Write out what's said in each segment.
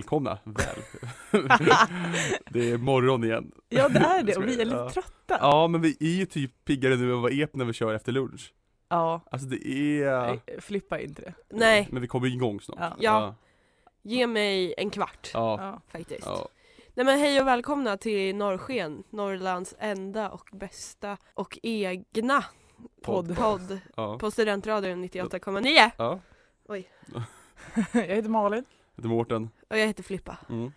Välkomna, väl. det är morgon igen. Ja det är det och vi är lite Ja. trötta. Ja men vi är ju typ piggare nu än vad är när vi kör efter lunch. Ja. Alltså det är... Nej, Flippa inte det. Nej, Men vi kommer igång snart. Ja. Ja. ge mig en kvart Ja. Faktiskt. ja. Nej men hej och välkomna till Norrsken, Norrlands enda och bästa och egna Podd. podd ja. på Studentradion 98,9. ja. Jag heter Malin. Heter Mårten. Och jag heter Flippa. Mm.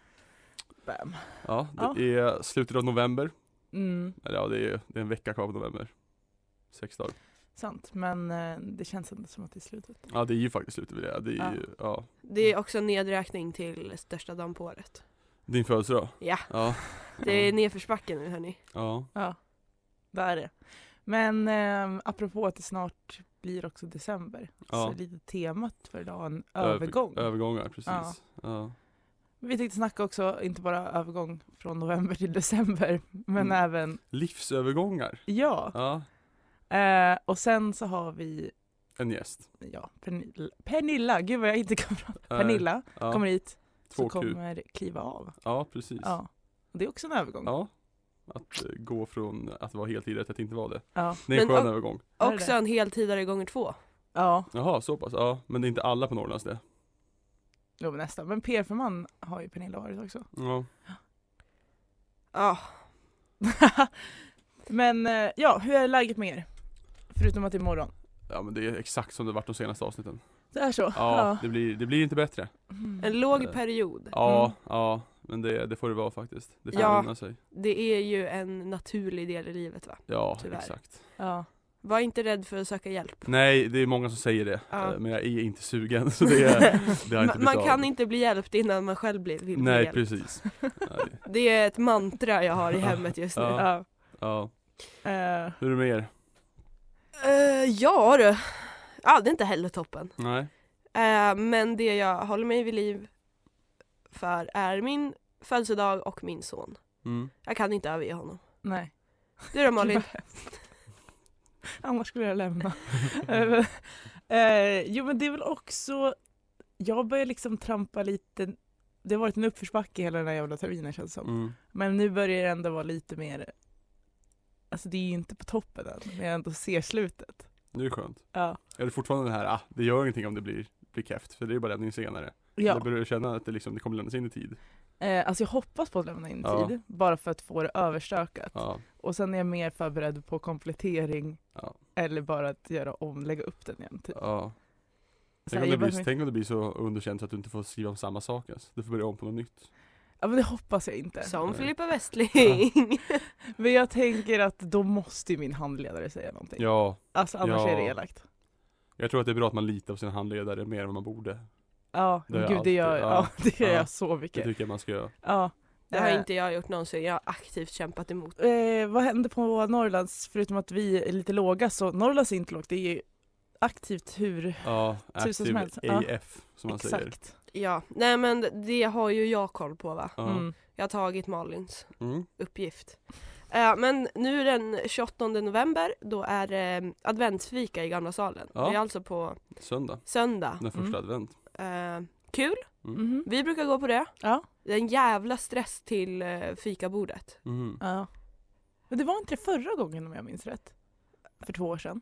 Bam. Ja, det Ja. är slutet av november. Mm, Eller ja, det är, det är en vecka kvar på november. Sex dagar. sant, men eh, det känns ändå som att det är slutet. Ja det är ju faktiskt slutet det. Det är Ja. ju, ja. Det är också en nedräkning till största dagen på året. Din födelsedag? Ja, Ja. det är nedförsbacke nu hörni. Ja. Ja, det är det. Men eh, apropå att det snart blir också december, Ja. så lite temat för idag en Över- övergång. Övergångar, precis. Ja. Ja. Vi tänkte snacka också, inte bara övergång från november till december, men Mm. även, Livsövergångar. ja. Eh, och sen så har vi, En gäst. ja, Pernilla, Pernilla gud vad jag inte kan prata. Nej. Pernilla kommer hit, Två Q. kommer kliva av. Ja, precis. Ja. Och det är också en övergång. Ja. Att eh, gå från att vara heltidare till att inte vara det. Ja. Det är en Men, skön och- övergång. Också en heltidare gånger två. Ja, Jaha, så pass. Ja, men det är inte alla på Norrlands det. jo, men nästan. Men PR för man har ju Pernilla varit också. Ja. Ja, men eh, ja, hur är läget med er? Förutom att det är morgon. ja, men det är exakt som det varit de senaste avsnitten. Det är så? Ja, Det, blir, det blir inte bättre. Mm. en låg period. Ja, Mm. ja. Men det, det får det vara faktiskt. Det får Ja. ja. sig. Det är ju en naturlig del i livet va. Ja, Tyvärr. exakt. Ja. Var inte rädd för att söka hjälp. Nej, det är många som säger det. Ja. Eh, Men jag är inte sugen. Så det, det har inte Man, av. kan inte bli hjälpt innan man själv blir vill bli Nej, hjälpt. precis. Nej. Det är ett mantra jag har i hemmet just nu. Ja. ja. Ja. Eh, Hur är det med er? Eh, ja du. Ja, det är inte heller toppen. Nej? Eh, men det jag håller mig vid liv för är min födelsedag och min son. Mm. Jag kan inte överge honom. nej. Du då Malin? Annars skulle jag lämna. Eh, eh, jo men det är väl också, jag börjar liksom trampa lite, det har varit en uppförsbacke hela den här jävla terminen känns det som. Mm. Men nu börjar det ändå vara lite mer, alltså det är ju inte på toppen än, men jag ändå ser slutet. Det är skönt. Ja. Är det fortfarande det här, ah, det gör ingenting om det blir, blir keft, för det är bara lämning senare. Ja. Eller börjar du känna att det, liksom, det kommer lämnas in i tid? Eh, alltså jag hoppas på att lämna in Ja. tid, bara för att få det överstökat. Ja. Och sen är jag mer förberedd på komplettering Ja. eller bara att göra om, lägga upp den igen. Typ. ja. Tänk, om det blir, tänk om det blir så underkänt så att du inte får skriva om samma sak ens. Du får börja om på något nytt. Ja men det hoppas jag inte. Som Nej. Filippa Westling. Men jag tänker att då måste ju min handledare säga någonting. Ja, Alltså annars Ja. är det elakt. jag tror att det är bra att man litar på sina handledare mer än vad man borde. Ja, Det gud det gör, ja. ja. det gör Ja. jag så Det mycket. tycker jag man ska göra. Ja. Det har Eh, inte jag gjort någonsin. Jag har aktivt kämpat emot. Eh, vad händer på Norrlands, förutom att vi är lite låga, så Norrlands är inte lågt, det är ju aktivt hur, Ja, Tusen som helst. Ja. AF som man säger. exakt. Ja, nej men det har ju jag koll på va. Mm. Jag har tagit Malins Mm. uppgift. Eh, men nu den 28 november, då är det adventsfika i Gamla salen. Ja. Det är alltså på Söndag, söndag. den första Mm. advent. Eh, kul, Mm. Mhm. vi brukar gå på det. Ja. Det är en jävla stress till eh, fikabordet. Mm. ja. Men det var inte det förra gången om jag minns rätt? För två år sedan?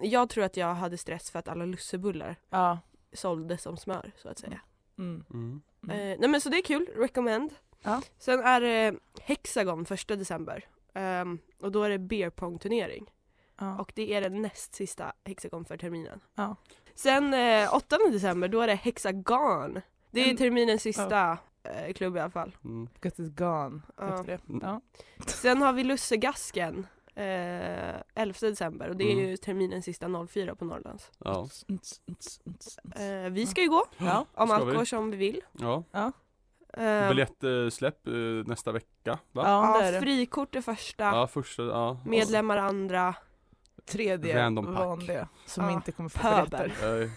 Jag tror att jag hade stress för att alla lussebullar Ja. såldes som smör så att säga. Mm. Mm. Mm. Eh, nej men så det är kul, recommend. Ja. Sen är det Hexagon första december. Ehm, och då är det beer pong turnering. Ja. Och det är den näst sista Hexagon för terminen. Ja. Sen eh, 8 december då är det Hexagon. Det är En- terminens sista eh, klubb i alla fall. Mm. Because it's gone. Ja. Efter det. Ja. Sen har vi Lussegasken eh, 11 december och det är Mm. ju terminens sista 04 på Norrlands. Ja, Eh, vi ska ju gå Ja. om Ska allt vi? går som vi vill. ja. Eh, Biljettsläpp eh, nästa vecka va? Ja, det är ja, det. frikort är första, Ja, första, ja. medlemmar andra. Tredje Random vanliga som Ja. inte kommer få Pöbel. Eh,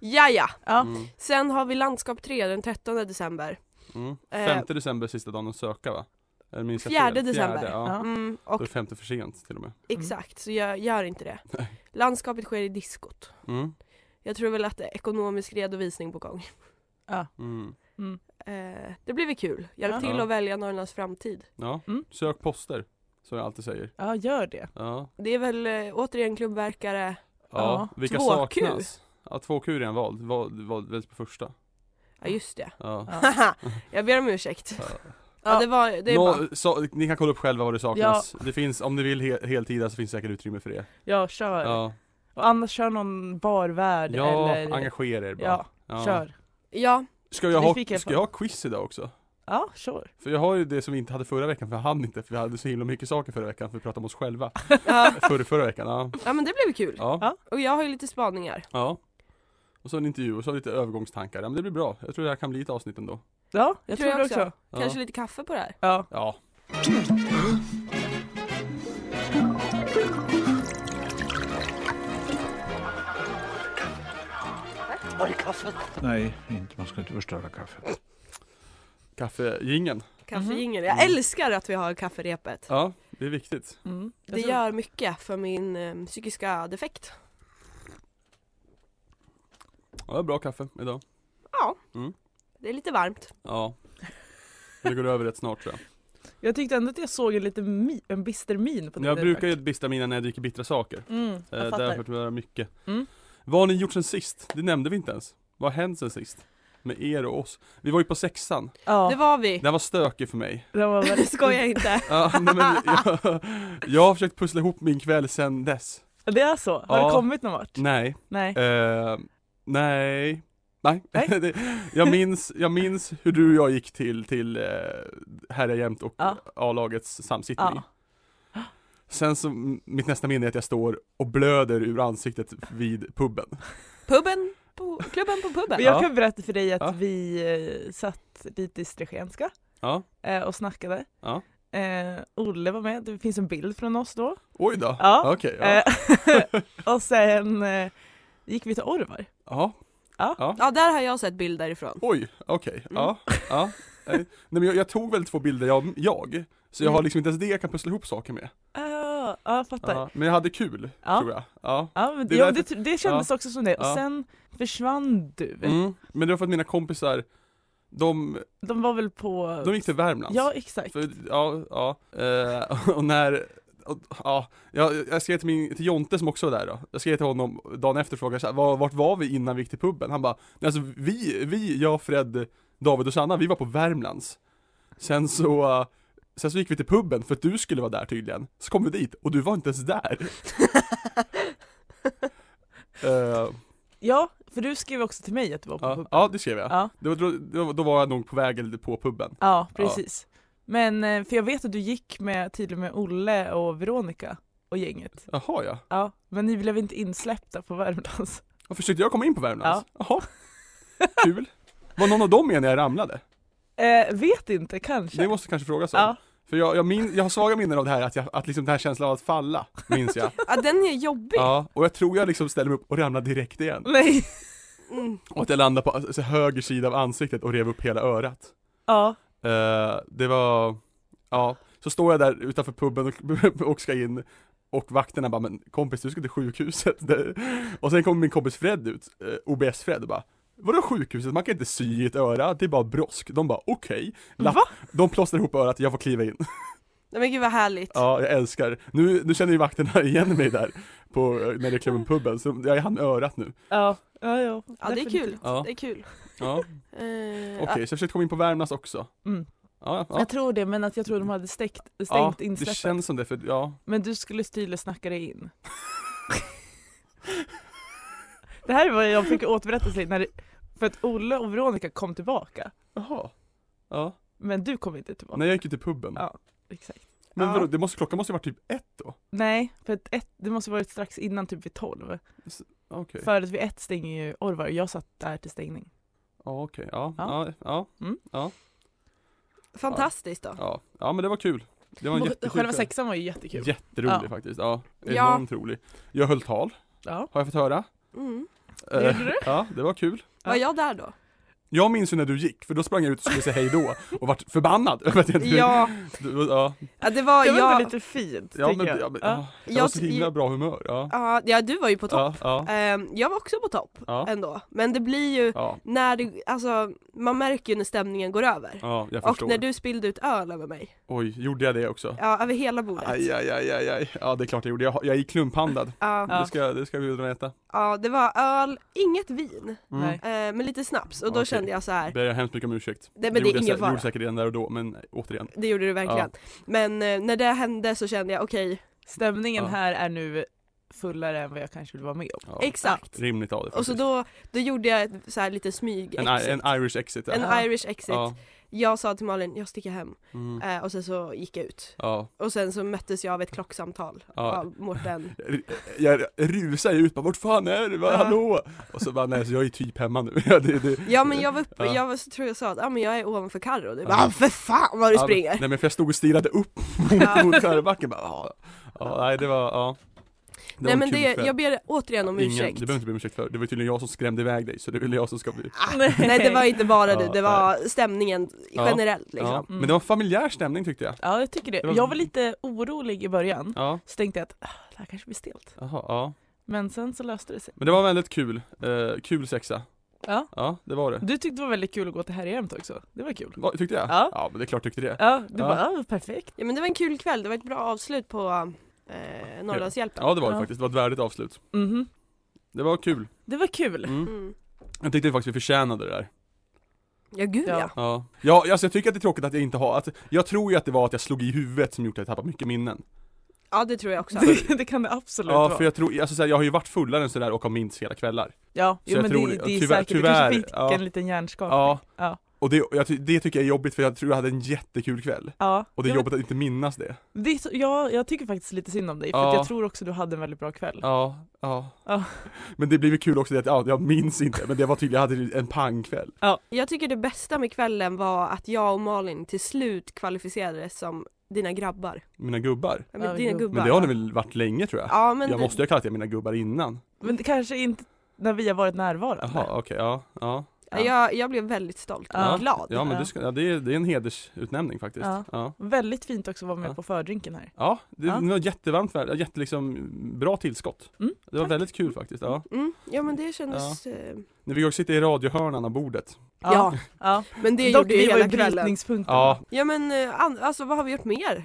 Jaja! Ja. Mm, Sen har vi landskap 3 den 13 december. mm. Eh, Femte december sista dagen att söka va? Eller Fjärde fel? december. Fjärde, ja. Ja. Mm, Då och är femte för sent till och med. exakt, så jag gör inte det. Nej. Landskapet sker i diskot. Mm. Jag tror väl att det är ekonomisk redovisning på gång. Mm. Mm. Eh, det blir väl kul. Hjälp Ja. till Ja. att välja Norrlands framtid. Ja, Mm. sök poster. Som jag alltid säger. ja, gör det. Ja, Det är väl eh, återigen klubbverkare. ja. Ja. vilka 2Q. saknas? Ja, 2Q är redan vald, Val- val- väljs på första. Ja just det. Ja. Ja. jag ber om ursäkt. Ja. Ja, det var, det är Nå, bara, så, ni kan kolla upp själva vad det saknas. Det finns, om ni vill he, heltida så finns säkert utrymme för det. Ja, kör. Ja, Och annars kör någon barvärd ja eller... engagera er bara. Ja, Ja. kör. ja, Ska jag, Vi ha, fick i alla ska jag ha quiz idag också? Ja, kör. För jag har ju det som vi inte hade förra veckan, för jag hann inte, för vi hade så himla mycket saker förra veckan, för vi pratade om oss själva. ja. Förra, förra veckan, ja. ja men det blir väl kul. Ja. Ja. Och jag har ju lite spaningar. ja. Och så en intervju, och så lite övergångstankar. Ja men det blir bra. Jag tror det här kan bli ett avsnitt ändå. Ja, jag tror, Tror jag det också. också. Ja. Kanske lite kaffe på det här. Ja. Ja. Nej, inte. man ska inte förstöra kaffet. Kaffejingeln. Kaffejingel. Jag Mm. älskar att vi har kafferepet. Ja, det är viktigt. Mm. Det tror- gör mycket för min eh, psykiska defekt. Ja, det är bra kaffe idag. Ja, Mm. det är lite varmt. Ja. Det går över rätt snart tror jag. Jag tyckte ändå att jag såg en lite mi- en bister min på din Jag brukar ju bista mina när jag dricker bittra saker. Mm, Eh, jag det har fattar. jag hört höra mycket. Mm. Vad har ni gjort sen sist? Det nämnde vi inte ens. Vad har hänt sen sist? Med er och oss. Vi var ju på sexan. Ja, Det var vi. Den var stökig för mig. det var väldigt Skoja inte. Ja, nej, men jag, jag har försökt pussla ihop min kväll sen dess. Det är så? Har Ja. du kommit någon vart? Nej. Nej. Eh, nej. Nej. Nej. Det- jag, minns, jag minns hur du och jag gick till, till eh, Herrejämt och Ja. A-lagets samsittning. Ja. Sen så, mitt nästa minne är att jag står och blöder ur ansiktet vid puben. Puben, på, klubben på puben. Men jag Ja. kan berätta för dig att Ja. vi eh, satt lite i Strechenska Ja, eh, och snackade. ja. Eh, Olle var med, det finns en bild från oss då. Oj då. Ja. Okej, ja. Eh, och sen eh, gick vi till Orvar. ja. Ja. ja. Ja, där har jag sett bild därifrån. Oj, okej. Mm. Ja, ja. Eh, Nej men jag, jag tog väl två bilder jag, jag. Så jag Mm. har liksom inte ens det jag kan pussla ihop saker med. Ah, ja, jag fattar. Ja, men jag hade kul, Ja. tror jag. Ja. Ja, men Det ja, därför- det, det kändes också som det. Och Ja. sen försvann du. Mm. Men det var för att mina kompisar, de, De var väl på... de gick till Värmland. Ja, exakt. För, ja, ja. Eh, och när, och, ja, jag, jag skrev till, min, till Jonte som också var där då. Jag skrev till honom dagen efter och frågade var, vart var vi innan vi gick till puben? Han bara, "Nej, alltså vi, vi, jag, Fred, David och Sanna, vi var på Värmlands. Sen så, sen så gick vi till puben för att du skulle vara där tydligen. Så kom vi dit och du var inte ens där. Eh, Ja, för du skrev också till mig att du var på ja, puben. ja, det skrev jag. Ja, Då, då, då, var jag nog på väg eller på puben. ja, precis. Men, eh, för jag vet att du gick med, tydligen med Olle och Veronica och gänget. Jaha ja. Ja, men ni blev inte insläppta på Värmlands. Och försökte jag komma in på Värmlands? Jaha. Kul. Var någon av dem med när jag ramlade? Eh, vet inte, kanske. Det måste kanske frågas om. Ja, För jag, jag, min, jag har svaga minnen av det här, att, jag, att liksom den här känslan av att falla, minns jag. Ja, den är jobbig. ja, och jag tror jag liksom ställde mig upp och ramlade direkt igen. nej. Mm. Och att jag landade på alltså, höger sida av ansiktet och rev upp hela örat. Ja, Eh, det var, ja, så står jag där utanför puben och, och ska in och vakterna bara, men kompis du ska till sjukhuset. Och sen kommer min kompis Fred ut, eh, OBS-Fred och bara Vadå sjukhuset? Man kan inte sy i ett öra, det är bara brosk. De bara okej. Va? De plåstrar ihop örat, jag får kliva in. Nej men gud vad härligt. Ja, jag älskar. Nu, nu känner ju vakterna igen mig där, på, när det klev in puben, så jag är han med örat nu. ja, ja, ja. Ja det är kul. Ja. Det är kul. Ja, Eh, okej, ja. så jag försökte komma in på Värmlands också. Mm. Ja, ja. Jag tror det, men att jag tror de hade stängt, stängt ja det insläppet. känns som det, för ja, Men du skulle tydligen snacka dig in. det här är vad jag fick återberättelse när det, för att Olle och Veronica kom tillbaka. jaha. Ja, Men du kom inte tillbaka. nej jag gick ju till puben. Ja, exakt. Men Ja. vadå, det måste, klockan måste ju varit typ ett då? Nej, för att ett, det måste varit strax innan typ vid 12. Okej, För att vid ett stänger ju Orvar och jag satt där till stängning. ja okej, ja, Ja. ja, ja, Mm. ja, Fantastiskt då. ja, ja men det var kul Det var en Och jättekul Själva kväll. sexan var ju jättekul. Jätterolig Ja. faktiskt, ja, Ja. enormt rolig Jag höll tal, Ja. har jag fått höra Mm. Det gjorde Eh, du? Ja, det var kul Var jag där då? Jag minns ju när du gick, för då sprang jag ut och skulle säga hej då och vart förbannad över att jag inte Ja, du, ja, ja det var Det var jag. lite fint ja men, jag. ja, men Ja. ja. jag var Jag- så himla bra humör, ja Ja, du var ju på topp. Ja, ja, Ehm, jag var också på topp ja, ändå. Men det blir ju ja, när det, alltså man märker ju när stämningen går över. ja jag Och förstår när du spillde ut öl över mig. Oj, gjorde jag det också? Ja, över hela bordet. Aj, aj, aj, aj, aj. Ja det är klart jag gjorde, jag, jag är klumphandad Ja. Det ska, det ska gudarna veta ja, det var öl, inget vin, mm. Nej. eh, men lite snaps. Och då Okej. kände jag så här. Ber jag hemskt mycket om ursäkt Nej, men det är gjorde jag ingen fara. gjorde säkert redan där och då, men återigen Det gjorde du verkligen. Men eh, när det hände så kände jag okej, Stämningen Ja. här är nu fullare än vad jag kanske vill vara med om. ja, exakt. Rimligt av det Och så faktiskt. då, då gjorde jag ett så här lite smyg en, exit. en Irish exit En ja. Irish exit. Ja, Jag sa till Malin, jag sticker hem. mm. Eh, och sen så gick jag ut. ja. Och sen så möttes jag av ett klocksamtal Ja. av Mårten. Jag rusade ut bara, vart fan är du? Bara, Ja. Hallå? Och så bara, nej så jag är typ hemma nu det, det, Ja men jag var uppe, Ja. jag var, så tror jag sa att ah, men jag är ovanför Carro. Du bara Ja. ah, för fan vad du Ja, men- springer! Nej men för jag stod och stirrade upp Ja. mot Skärbacken bara, ja, nej det var, ja Nej men det, kväll. jag ber återigen om Ingen, ursäkt. det behöver inte be om ursäkt för, det var tydligen jag som skrämde iväg dig så det är väl jag som ska bli Nej det var inte bara du, det var stämningen Ja. generellt liksom. ja. Mm. Men det var familjär stämning tyckte jag Ja jag tycker det. Det var- Jag var lite orolig i början. Ja, Så tänkte jag att ah, det här kanske blir stelt. jaha, ja Men sen så löste det sig. Men det var väldigt kul, eh, kul sexa Ja. Ja, det var det Du tyckte det var väldigt kul att gå till Herrhjälmt också. Det var kul. Va, Tyckte jag? Ja. ja men det är klart tyckte det Ja, du Ja. bara ah, perfekt. Ja men det var en kul kväll, det var ett bra avslut på eh, Norrlandshjälpen. Ja det var det Ja. faktiskt, det var ett värdigt avslut Mhm. Det var kul Det var kul. mm. Mm. Jag tyckte faktiskt vi förtjänade det där Ja gud ja. Ja. Ja, ja alltså jag tycker att det är tråkigt att jag inte har, att, jag tror ju att det var att jag slog i huvudet som gjort att jag tappat mycket minnen Ja det tror jag också. Det, det kan det absolut Ja vara. för jag tror, alltså så här, jag har ju varit fullare än sådär och har minst hela kvällar Ja, jo, jag men tror det, det. det är Tyvärr- säkert, tyvärr, du kanske fick ja. en liten hjärnskakning. Ja, Ja. Och det, jag, det tycker jag är jobbigt för jag tror jag hade en jättekul kväll Ja. Och det är Ja, jobbigt att inte minnas det det är så, ja, jag tycker faktiskt lite synd om dig, för Ja. att jag tror också du hade en väldigt bra kväll. Ja, ja Ja. Men det blir väl kul också det att, ja, jag minns inte men det var tydligt, jag hade en pangkväll Jag tycker det bästa med kvällen var att jag och Malin till slut kvalificerades som dina grabbar. Mina gubbar Ja, men Ja, dina gubbar. Men det har ni väl varit länge tror jag? Ja men jag det- måste ju ha kallat er mina gubbar innan Men det kanske inte när vi har varit närvarande. Jaha, okej, ja, ja ja, jag, jag blev väldigt stolt och Ja. glad. Ja men det, ska, ja, det, är, det är en hedersutnämning faktiskt Ja. Ja, Väldigt fint också att vara med Ja. på fördrinken här. ja det, Ja. var jättevarmt, jätte liksom, bra tillskott Mm, Det var tack. väldigt kul faktiskt, ja Mm, ja men det kändes... eh, När vi också sitter i radiohörnan av bordet Ja, ja. men det Dock, gjorde ju vi hela kvällen. Ja, Ja men eh, alltså vad har vi gjort mer?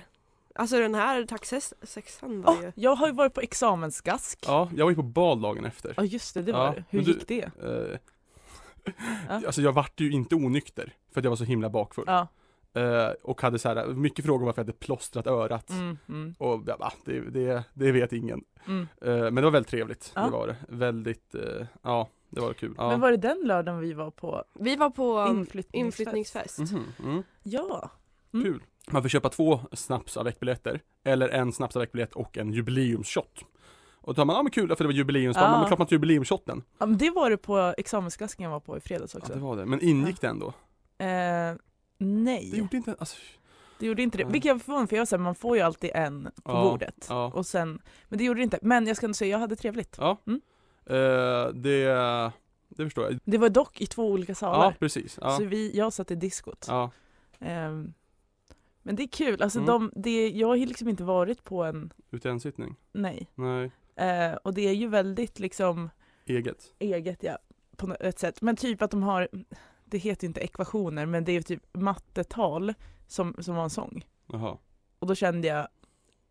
Alltså den här taxsexan var Åh, ju... jag har ju varit på examensgask. ja, jag var ju på bal dagen efter Ja just det, det var Ja, det. Hur men du- gick det? Eh, Ja. Alltså jag vart ju inte onykter för att jag var så himla bakfull Ja. Eh, Och hade så här, mycket frågor om varför jag hade plåstrat örat Mm, mm, Och ja, det, det, det vet ingen mm. Eh, Men det var väldigt trevligt, Ja. det var det Väldigt, eh, ja det var kul ja. Men var det den lördagen vi var på Vi var på inflyttningsfest? inflyttningsfest. Mhm, mm. Ja. Mm. Kul. Man får köpa två snaps biljetter eller en snaps biljett och en jubileumsshot. Och då tar man, ja men kul för det var jubileumsdag, Ja. men klart man tar jubileumsshotten. ja men det var det på examensgasken jag var på i fredags Ja, också. det var det. Men ingick den då? Eh, nej, Det gjorde inte, alltså, det gjorde inte det. Vilket jag var förvånad för jag var så här, man får ju alltid en på Ja, bordet. ja. Och sen, men det gjorde det inte. Men jag ska ändå säga, jag hade trevligt. Ja. Mm. Eh, det, det förstår jag. Det var dock i två olika Ja, salar. precis. Ja. Så vi, jag satt i diskot. Ja. Ehm, men det är kul, alltså Mm. de, det, jag har liksom inte varit på en, Ut i en sittning? nej. Nej. Eh, och det är ju väldigt liksom Eget? eget ja, på ett sätt. Men typ att de har, det heter ju inte ekvationer, men det är ju typ mattetal som, som var en sång. Jaha. Och då kände jag,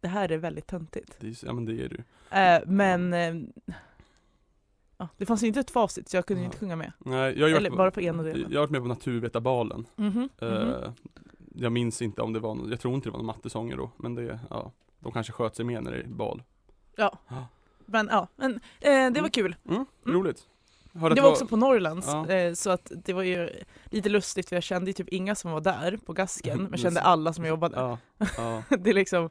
det här är väldigt töntigt. Det är, ja men det är du. Eh, men eh, ja, det fanns ju inte ett facit så jag kunde ju Ja. inte sjunga med. Nej, jag har, ju Eller varit, bara på ena delen. jag har varit med på naturvetarbalen. Mhm, mhm. Eh, jag minns inte om det var, jag tror inte det var någon mattesånger då, men det, ja. De kanske sköt sig mer när det är bal. Men ja, men, eh, det var kul. Mm, Mm. roligt. Hörde Det var också på Norrlands, Ja. eh, så att det var ju lite lustigt för jag kände typ inga som var där på gasken, men kände alla som jobbade. Ja, ja, det är liksom,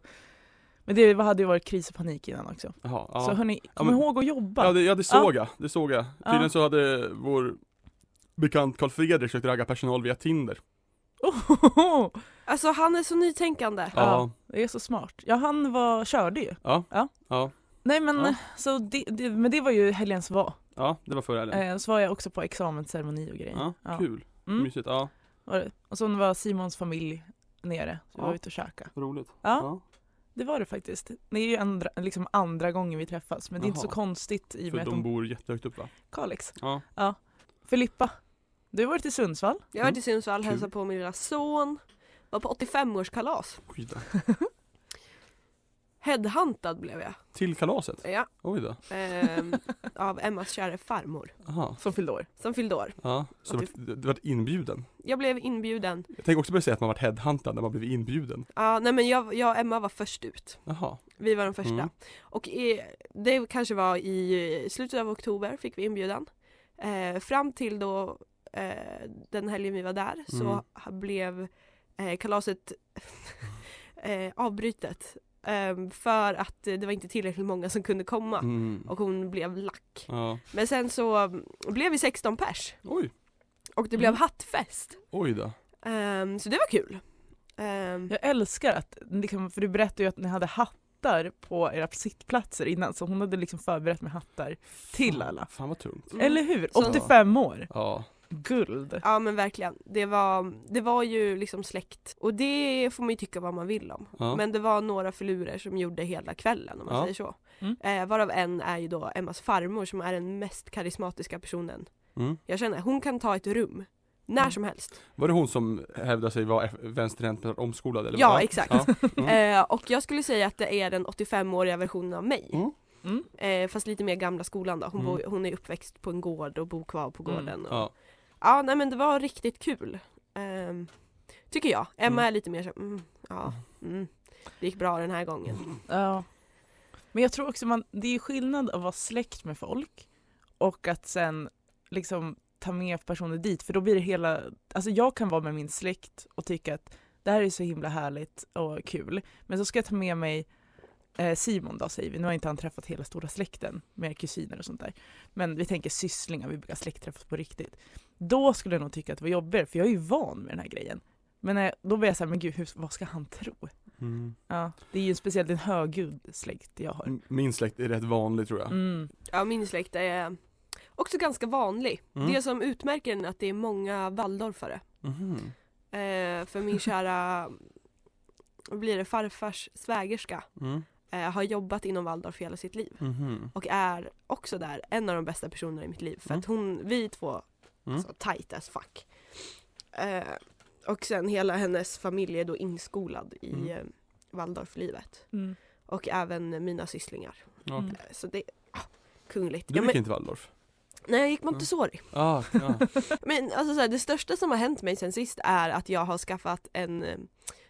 men det hade ju varit kris och panik innan också. jaha, Så ja. hörni, Ja, kom men- ihåg att jobba! Ja det, ja, det såg jag, det såg jag. Tydligen Ja. så hade vår bekant Karl Fredrik försökt ragga personal via Tinder. Alltså han är så nytänkande. Ja. Ja, det är så smart. Ja, han var, körde ju. Ja, Ja. ja, Nej men, Ja. så det, det, men det var ju helgens var. ja, det var förra helgen. Eh, så var jag också på examensceremoni och grejer. Ja, Ja. kul, Mm, mysigt, ja, var det. Och så var Simons familj nere, så vi Ja. var ute och käkade. roligt. Ja, det var det faktiskt. Det är ju andra, liksom andra gången vi träffas, men det är inte så Jaha. konstigt i och För med att de bor jättehögt upp va? Kalix. Ja, Filippa, du har varit i Sundsvall. Jag var i Sundsvall, Mm. Kul. hälsade på min lilla son. Var på 85-årskalas. Headhuntad blev jag. Till kalaset? Ja, Oj då. ehm, av Emmas kära farmor Aha. Som fyllde år. som fyllde år. Ja, så du, du, du var inbjuden? Jag blev inbjuden. Jag tänker också börja säga att man varit headhuntad när man blev inbjuden. Ja, nej men jag, jag och Emma var först ut. Jaha. Vi var de första. Mm. Och i, det kanske var i slutet av oktober fick vi inbjudan. Eh, fram till då eh, den helgen vi var där så Mm. blev eh, kalaset eh, avbrytet. Eh, för att det var inte tillräckligt många som kunde komma. Mm. Och hon blev lack. Ja. Men sen så blev vi 16 pers. Oj, Och det blev Mm. hattfest. oj då. Ehm, så det var kul. Ehm, Jag älskar att, liksom, för du berättade ju att ni hade hattar på era sittplatser innan, så hon hade liksom förberett med hattar till alla. Fan vad tungt. mm. Eller hur? Så- 85 år! Ja. Guld! Ja men verkligen. Det var, det var ju liksom släkt. Och det får man ju tycka vad man vill om. Ja. Men det var några filurer som gjorde hela kvällen om man Ja. säger så. Mm. Eh, varav en är ju då Emmas farmor som är den mest karismatiska personen Mm. jag känner. Hon kan ta ett rum. När Mm. som helst. Var det hon som hävdade sig vara vänsterhänt men omskolad eller? Ja, vad? exakt. Ja. Mm. Eh, och jag skulle säga att det är den 85-åriga versionen av mig. Mm. Mm. Eh, fast lite mer gamla skolan då. Hon, Mm. bor, hon är uppväxt på en gård och bor kvar på Mm. gården. Och, Ja. Ja, nej men det var riktigt kul. Ehm, tycker jag. Emma Mm. är lite mer så, mm, ja, mm, det gick bra den här gången. Ja. Men jag tror också man, det är skillnad att vara släkt med folk och att sen liksom ta med personer dit för då blir det hela, alltså jag kan vara med min släkt och tycka att det här är så himla härligt och kul men så ska jag ta med mig eh, Simon då säger vi, nu har inte han träffat hela stora släkten med kusiner och sånt där men vi tänker sysslingar, vi brukar släktträffas på riktigt då skulle jag nog tycka att det var jobbigare för jag är ju van med den här grejen men eh, då blir jag såhär, men gud hur, vad ska han tro? Mm. Ja, det är ju speciellt en högljudd släkt jag har. Min släkt är rätt vanlig tror jag. Mm. Ja, min släkt är också ganska vanlig. Mm. Det som utmärker den är att det är många Waldorfare. Mhm. Eh, för min kära, blir det, farfars svägerska Mm. Eh, har jobbat inom Waldorf hela sitt liv. Mhm. Och är också där en av de bästa personerna i mitt liv. För Mm. att hon, vi två, Mm. så tight as fuck. Eh, och sen hela hennes familj är då inskolad i Mm. eh, Waldorflivet. Mm. Och även mina sysslingar. Ja. Mm. Eh, så det, ah, kungligt. Du Ja, gick men, inte Waldorf? nej, jag gick Montessori. Ah, ja. Men alltså, så här, det största som har hänt mig sen sist är att jag har skaffat en eh,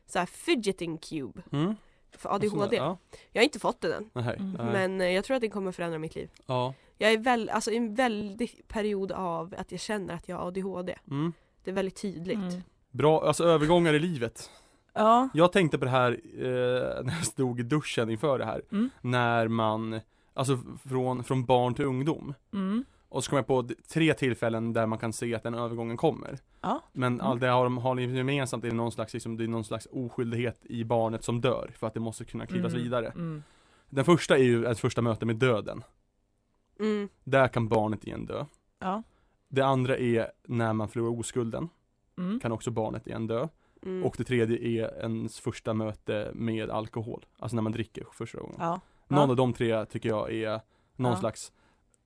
så här, fidgeting cube Mm. För ADHD. Ja. Jag har inte fått den än. Nej. Mm. nej. Men eh, jag tror att det kommer förändra mitt liv. Ja. Jag är väl, alltså, i en väldig period av att jag känner att jag har ADHD. Mm. Det är väldigt tydligt. Mm. Bra, alltså övergångar i livet. Ja. Jag tänkte på det här eh, när jag stod i duschen inför det här. Mm. När man, alltså från, från barn till ungdom. Och så kom jag på tre tillfällen där man kan se att den övergången kommer. Ja. Men Mm. allt det har de har gemensamt är någon slags, liksom, det är någon slags oskyldighet i barnet som dör för att det måste kunna klivas Mm. vidare. Mm. Den första är ju ett första möte med döden. Mm. Där kan barnet igen dö. Ja. Det andra är när man förlorar oskulden, Mm. kan också barnet igen dö. Mm. Och det tredje är ens första möte med alkohol, alltså när man dricker första gången. Ja. Någon av de tre tycker jag är någon slags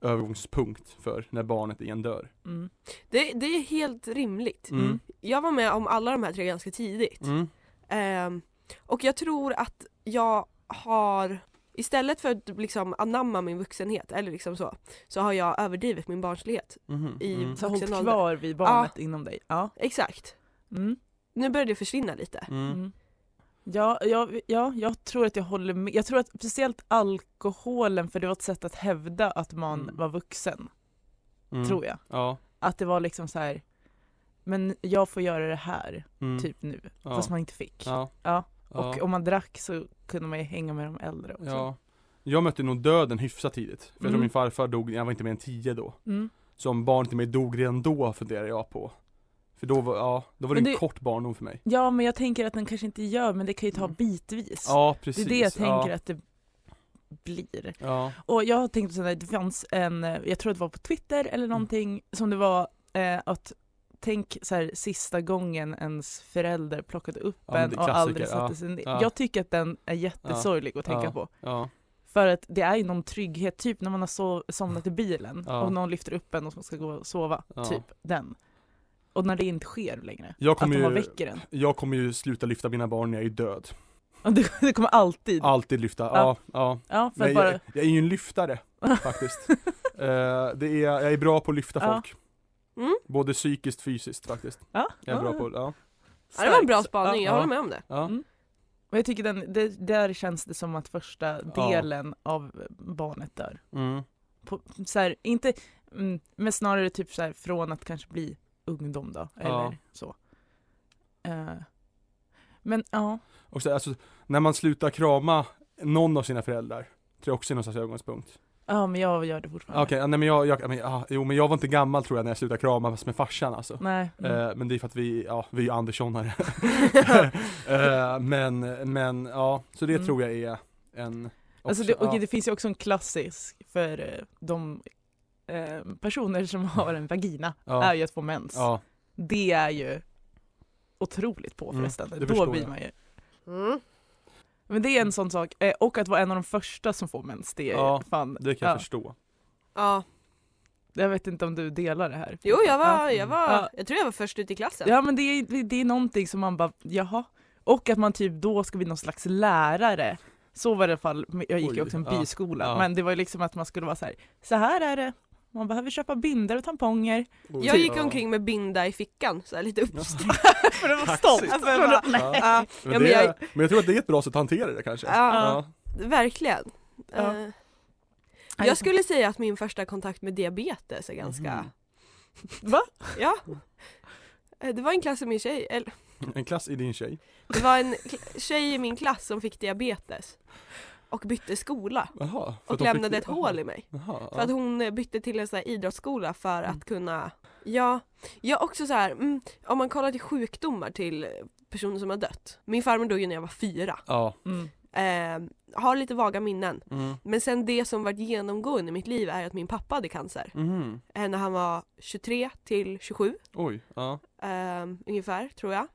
övergångspunkt för när barnet igen dör. Mm. det, det är helt rimligt. Mm. Jag var med om alla de här tre ganska tidigt. Mm. Ehm, och jag tror att jag har Istället för att liksom anamma min vuxenhet eller liksom så Så har jag överdrivit min barnslighet Mhm. I- Mm. Så håll Vuxen ålder. kvar vid barnet inom dig. Ja. Exakt Mm. Nu börjar det försvinna lite Mm. Ja, ja, ja, jag tror att jag håller med. Jag tror att speciellt alkoholen, för det var ett sätt att hävda att man Mm. var vuxen. Mm. tror jag. Ja. Att det var liksom så här. men jag får göra det här Mm. typ nu, ja. fast man inte fick. Ja. Ja. Ja. Och om man drack så kunde man ju hänga med de äldre också. Ja. Jag mötte nog döden hyfsat tidigt. För jag tror Mm. min farfar dog, jag var inte mer än 10 då. Mm. Så om barnet i mig dog redan då funderar jag på. För då var, ja, då var det Men en det- kort barndom för mig. ja men jag tänker att den kanske inte gör, men det kan ju ta Mm. bitvis. Ja det precis. är det jag tänker ja. att det blir. Ja. Och jag har tänkt sådär, det fanns en, eh, jag tror det var på Twitter Mm. eller någonting, som det var eh, att Tänk så här, sista gången ens förälder plockade upp Ja, en det och aldrig satte sig ner. Ja. Jag tycker att den är jättesorglig att tänka på. För att det är ju någon trygghet, typ när man har so- somnat i bilen och någon lyfter upp en och man ska gå och sova. Typ den. Och när det inte sker längre. Jag Att kommer de bara ju, väcker en. jag kommer ju sluta lyfta mina barn när jag är död. Det, det kommer alltid. Alltid lyfta, ja, Ja. ja. Ja, för Nej, att bara... jag, jag är ju en lyftare faktiskt. Eh, det är, jag är bra på att lyfta Ja. folk. Mm. Både psykiskt fysiskt faktiskt. Ja, Jag är bra på, ja. Ja, det var en bra spaning, jag Ja. håller med om det. ja. Mm. Och jag tycker den, det, där känns det som att första Ja. delen av barnet dör. Mm. På, så här, inte, mm, men snarare typ så här, från att kanske bli ungdom då, eller Ja. så. Eh, men ja, Och så, alltså, när man slutar krama någon av sina föräldrar, tror jag också är någon slags ögonspunkt. ja men jag gör det fortfarande. Okej, ja, nej men jag, jag men, ja, jo men jag var inte gammal tror jag när jag slutade kramas med farsan alltså. Nej. Mm. Eh, men det är för att vi, ja, vi är Anderssonare. eh, men, men ja, så det Mm. tror jag är en Alltså också, det, och ja. det finns ju också en klassisk för eh, de eh, personer som har en vagina, Ja. är ju att få mens. Ja, Det är ju otroligt Mm, påfrestande. det Då blir jag. man ju Mm. Men det är en sån sak, eh, och att vara en av de första som får mens, det är Ja, fan, det kan jag ja. förstå. Ja. jag vet inte om du delar det här. Jo jag var, Ja. jag var, Ja. jag tror jag var först ut i klassen. Ja men det är, det är någonting som man bara, jaha. Och att man typ då ska bli någon slags lärare. Så var det i alla fall, jag gick ju också en ja. byskola, Ja. men det var ju liksom att man skulle vara så här. så här är det, man behöver köpa binder och tamponger. Jag gick omkring med binda i fickan, så här lite uppsträckt. För att vara stolt. Ja, för Ja. Ja, Men, ja, det men är, jag, men jag tror att det är ett bra sätt att hantera det kanske. Ja. verkligen. Ja. Eh, jag skulle säga att min första kontakt med diabetes är ganska, Mhm. Va? ja. Eh, Det var en klass i min tjej, eller En klass i din tjej. det var en tjej i min klass som fick diabetes. Och bytte skola. Att Och de lämnade fick- ett hål i mig. Jaha, För att hon eh, bytte till en sån här idrottsskola för Mm. att kunna, ja, jag också så här, mm, om man kollar till sjukdomar till personer som har dött. Min farmor dog ju när jag var fyra. Ja. Mm. Eh, har lite vaga minnen. Mm. Men sen det som varit genomgående i mitt liv är att min pappa hade cancer. Mhm. Eh, när han var 23 till 27 Oj, ja. eh, ungefär tror jag.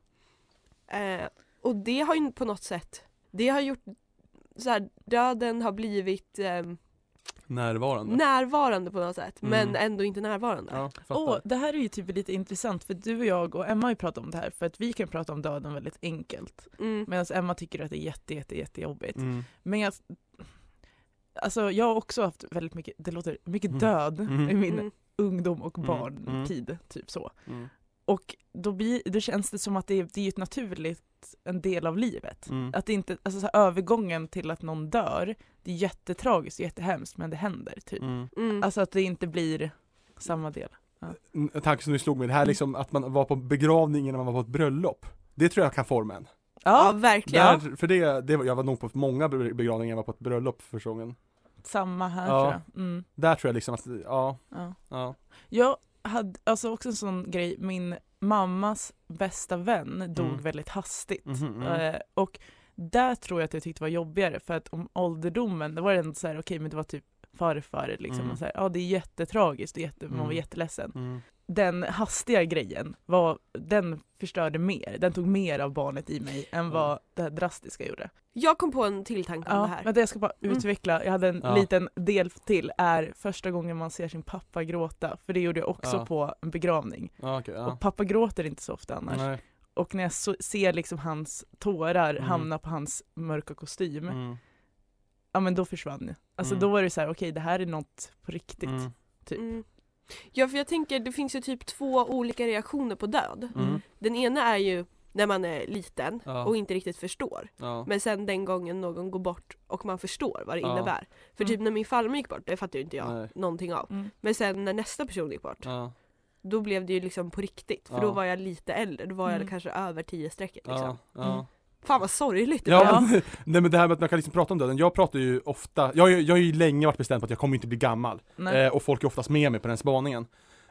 Eh, och det har ju på något sätt, det har gjort så här, döden har blivit eh, Närvarande. närvarande på något sätt Mm. men ändå inte närvarande. Ja. Åh, det här är ju typ lite intressant för du och jag och Emma har ju pratat om det här för att vi kan prata om döden väldigt enkelt. Mm. Medan Emma tycker att det är jätte, jätte, jättejobbigt. Mm. Men jag, alltså jag har också haft väldigt mycket, det låter mycket Mm. död Mm. i min Mm. ungdom och Mm. barntid, typ så. Och då, blir, då känns det som att det är, det är ett naturligt en del av livet. Mm. Att det inte, alltså så här, övergången till att någon dör, det är jättetragiskt och jättehemskt men det händer typ. Mm. Mm. Alltså att det inte blir samma del. En tanke som du slog mig, det här Mm. liksom att man var på begravning innan man var på ett bröllop. Det tror jag kan forma en. ja verkligen. Där, för det, det, jag var nog på många be- begravningar, jag var på ett bröllop för första gången. Samma här Ja. tror jag. Mm, Där tror jag liksom att, ja, ja. ja. Jag hade alltså också en sån grej, min mammas bästa vän dog Mm. väldigt hastigt. Mhm, mm. Eh, och där tror jag att jag tyckte det var jobbigare för att om ålderdomen, det var ändå så här, okej men det var typ farfar liksom, Mm. och så här, ja det är jättetragiskt och jätte, man var Mm. jätteledsen. Mm. Den hastiga grejen, var, den förstörde mer, den tog mer av barnet i mig än vad det här drastiska gjorde. Jag kom på en till tanke om det Ja, här. men det jag ska bara Mm. utveckla, jag hade en Ja. liten del till, är första gången man ser sin pappa gråta, för det gjorde jag också Ja. på en begravning. Ja. Och pappa gråter inte så ofta annars. Nej. Och när jag så, ser liksom hans tårar Mm. hamna på hans mörka kostym, Mm. ja men då försvann det. Alltså Mm. då var det så här: okej det här är något på riktigt. Mm. Typ. Mm. Ja för jag tänker det finns ju typ två olika reaktioner på död. Mm. Den ena är ju när man är liten Ja. och inte riktigt förstår. Ja. Men sen den gången någon går bort och man förstår vad det Ja. innebär. För Mm. typ när min farmor gick bort, det fattade ju inte jag Nej. någonting av. Mm. Men sen när nästa person gick bort, Ja. då blev det ju liksom på riktigt. För Ja. då var jag lite äldre, då var jag Mm. kanske över 10 strecket liksom. Mm. Fan vad sorgligt det Ja, men, nej men det här med att man kan liksom prata om döden, jag pratar ju ofta, jag, jag har ju länge varit bestämd på att jag kommer inte bli gammal. Eh, och folk är oftast med mig på den spaningen.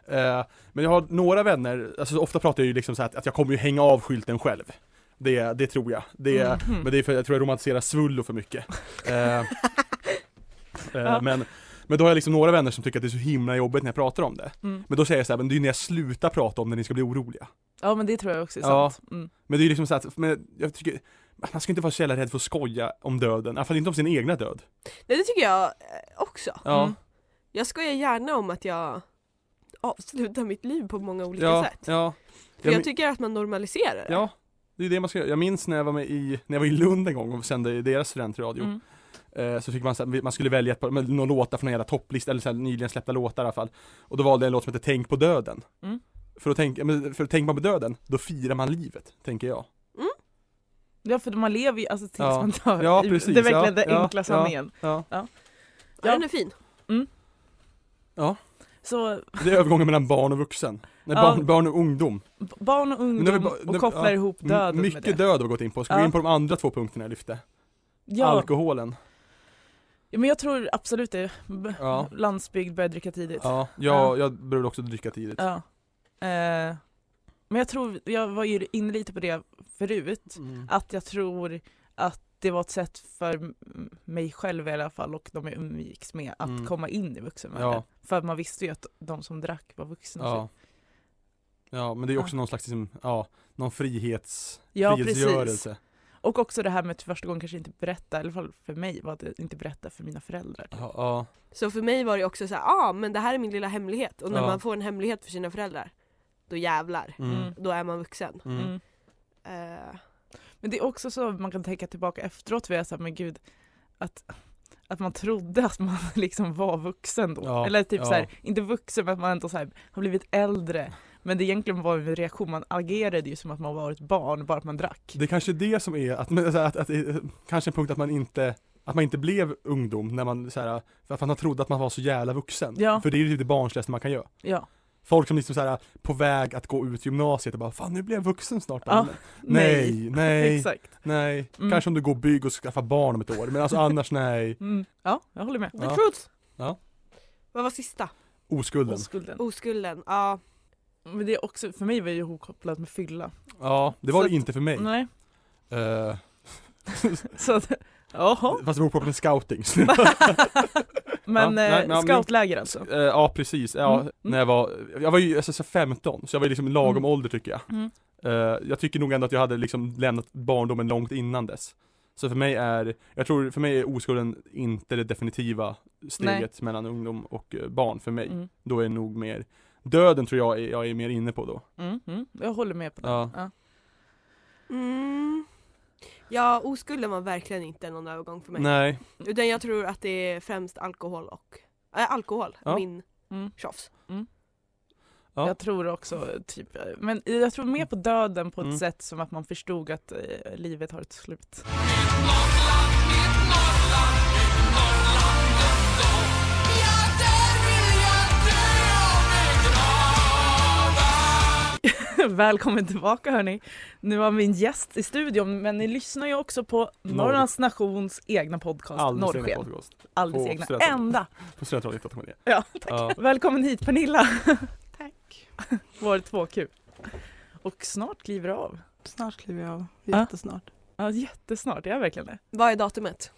Eh, men jag har några vänner, alltså ofta pratar jag ju liksom så här att, att jag kommer ju hänga av skylten själv. Det, det tror jag. Det, Mhm. Men det är för jag tror jag romantiserar svullo för mycket. Eh, eh, Ja. men, men då har jag liksom några vänner som tycker att det är så himla jobbigt när jag pratar om det. Mm. Men då säger jag så här, men det är när jag slutar prata om det ni ska bli oroliga. Ja men det tror jag också är Ja. sant. Mm. Men det är ju liksom så att, men jag tycker man ska inte vara så jävla rädd för att skoja om döden, i alla fall inte om sin egna död. Nej det tycker jag eh, också. Ja, Mm. Jag skojar gärna om att jag avslutar mitt liv på många olika ja, sätt. ja. För jag men- tycker att man normaliserar det. Ja, det är det man ska göra. Jag minns när jag var med i, när jag var i Lund en gång och sände i deras studentradio. Mm. Eh, så fick man, man skulle välja ett några låtar från en jävla topplista, eller så här, nyligen släppta låtar i alla fall. Och då valde jag en låt som heter Tänk på döden. Mm. För att tänka, för att tänka på döden, då firar man livet, tänker jag. Ja för man lever ju alltså tills Ja. man dör. Ja, Det precis. är verkligen Ja, den ja, enkla ja. sanningen. Ja. Ja, Ja. Den är fin. Så Det är övergången mellan barn och vuxen. Nej, Ja. barn, barn och ungdom. barn och vi ungdom ba- och kopplar ja, ihop döden Mycket med det. död har vi gått in på. Ska vi Ja. gå in på de andra två punkterna jag lyfte? Ja. Alkoholen. Ja men jag tror absolut det. B- Ja. Landsbygd börjar dricka tidigt. Ja, jag, jag började också dricka tidigt. Ja. Eh, men jag tror, jag var ju inne lite på det förut, Mm. att jag tror att det var ett sätt för mig själv i alla fall och de jag umgicks med att Mm. komma in i vuxenvärlden. Ja. För man visste ju att de som drack var vuxna. Ja. Ja, men det är också någon slags, liksom, ja, någon frihets, Ja, frihetsgörelse. Och också det här med att för första gången kanske inte berätta, i alla fall för mig var det inte berätta för mina föräldrar. typ. Ja, ja, Så för mig var det också så här, ja ah, men det här är min lilla hemlighet. Och när Ja. man får en hemlighet för sina föräldrar, då jävlar. mm. Mm. Då är man vuxen. Mm. Eh, Men det är också så man kan tänka tillbaka efteråt, för jag sa men gud, att, att man trodde att man liksom var vuxen då. Ja, Eller typ ja. så här, inte vuxen men att man ändå så här, har blivit äldre. Men det egentligen var en reaktion, man agerade ju som att man var ett barn, bara att man drack. Det är kanske det som är, att, alltså, att, att, att, kanske en punkt att man inte att man inte blev ungdom när man så här, för att man trodde att man var så jävla vuxen. Ja. För det är ju typ det barnsligaste man kan göra. Ja. Folk som liksom så här på väg att gå ut gymnasiet och bara Fan nu blir jag vuxen snart. Ja. Nej, nej, Exakt. nej. Mm. Kanske om du går bygg och skaffar barn om ett år, men alltså annars nej. Mm. Ja, jag håller med. the Ja. truth! Ja. Vad var sista? Oskulden. Oskulden. Oskulden. Ja. Men det är också, för mig var det ju ihopkopplat med fylla. Ja, det var Så det inte för mig. Nej. Eh, Så att, jaha. fast det beror på med scouting. Men Ja, nej, eh, men- scoutläger alltså. Eh, ja precis, ja, Mm, mm. när jag var, jag var ju alltså, så 15, så jag var ju liksom lagom Mm. ålder tycker jag. Mm. Eh, jag tycker nog ändå att jag hade liksom lämnat barndomen långt innan dess. Så för mig är, jag tror för mig är oskulden inte det definitiva steget mellan ungdom och barn för mig. Mm. Då är det nog mer, döden tror jag är, jag är mer inne på då. Mm, mm. Jag håller med på det. Ja. Ja. Mm. Ja, oskulden var verkligen inte någon övergång för mig. Nej, Utan jag tror att det är främst alkohol och äh, alkohol, Ja. min Mm. tjofs. Ja. Jag tror också, typ, men jag tror mer på döden på ett Mm. sätt som att man förstod att eh, livet har ett slut. Välkommen tillbaka hörni. Nu har vi en gäst i studion men ni lyssnar ju också på Norrlands Nations egna podcast alldeles egna Norrsken. podcast. Alldeles På egna. Studentradion. Enda! På Studentradion 98,9. Ja, Ja. Välkommen hit Pernilla! Tack. Vår 2Q. Och snart kliver du av. Snart kliver jag av. Jättesnart. Ja jättesnart, jag är verkligen det. Vad är datumet?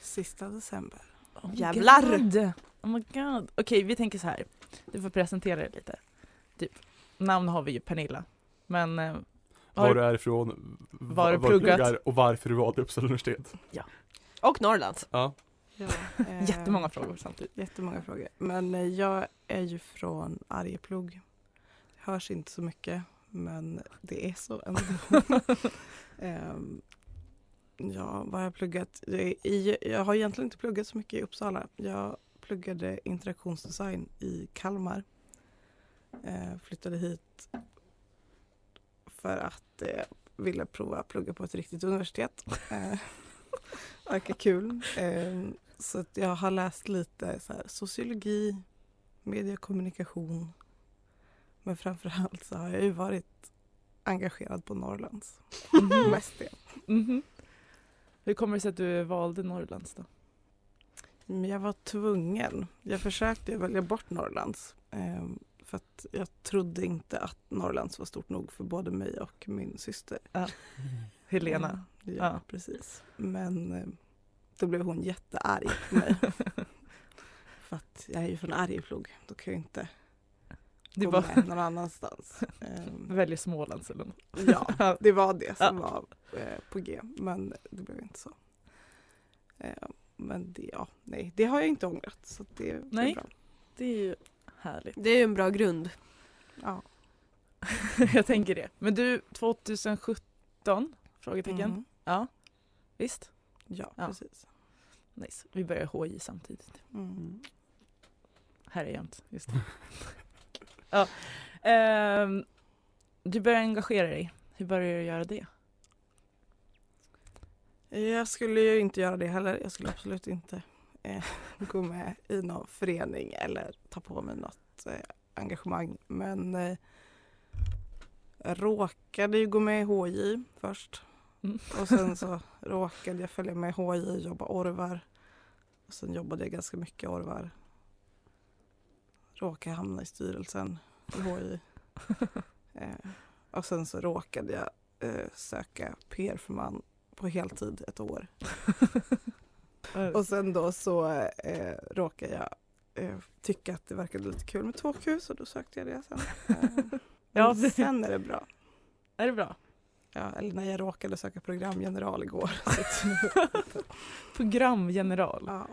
Sista december. Oh Jävlar! God. Oh my god. Okej, vi tänker så här. Du får presentera dig lite. Typ, namn har vi ju Pernilla. Men eh, Var du är ifrån, Var du var pluggat? pluggar och varför du valde Uppsala universitet. Och Norrlands. Ja. Ja, eh, jättemånga frågor samtidigt. Jättemånga frågor. Men eh, jag är ju från Arjeplog. Hörs inte så mycket men det är så ändå. Ehm, ja, vad har jag pluggat? I, jag har egentligen inte pluggat så mycket i Uppsala. Jag pluggade interaktionsdesign i Kalmar. Eh, flyttade hit för att det ville prova att plugga på ett riktigt universitet. Eh, Verkar kul. Eh, så att jag har läst lite så här, sociologi, mediekommunikation. Men framförallt så har jag ju varit engagerad på Norrlands. Mhm. Mest det. Mhm. Hur kommer det sig att du valde Norrlands då? Men jag var tvungen. Jag försökte välja bort Norrlands. För att jag trodde inte att Norrlands var stort nog för både mig och min syster. Helena. Ja, Ja. precis. Men eh, då blev hon jättearg på mig. för att jag är ju från Arjeplog. Då kan jag inte gå bara med någon annanstans. Ehm, väljer Smålands eller något. ja, det var det som Ja. var eh, på G. Men det blev inte så. Ehm, men det, ja, nej, det har jag inte ångrat. Så det, det Nej. är bra. Det är ju härligt. Det är ju en bra grund. Ja. jag tänker det. Men du, 2017? Frågetecken. Mm. Ja, visst. Ja, Ja. precis. Nice. Vi börjar HI samtidigt. Mm. Här är jämnt. Just det. ja. Ehm, du börjar engagera dig. Hur börjar du göra det? Jag skulle ju inte göra det heller. Jag skulle absolut inte eh, gå med i någon förening eller ta på mig något eh, engagemang. Men eh, råkade ju gå med i HJ först. Mm. Och sen så råkade jag följa med HJ och jobba Orvar. Och sen jobbade jag ganska mycket Orvar. Råkade hamna i styrelsen i HJ. Eh, och sen så råkade jag eh, söka PR-förman på heltid ett år. Och sen då så eh, råkade jag eh, tycka att det verkade lite kul med 2Q så då sökte jag det sen. Eh, Ja, det- sen är det bra. Är det bra? Ja, eller när jag råkade söka programgeneral igår. Programgeneral. ja,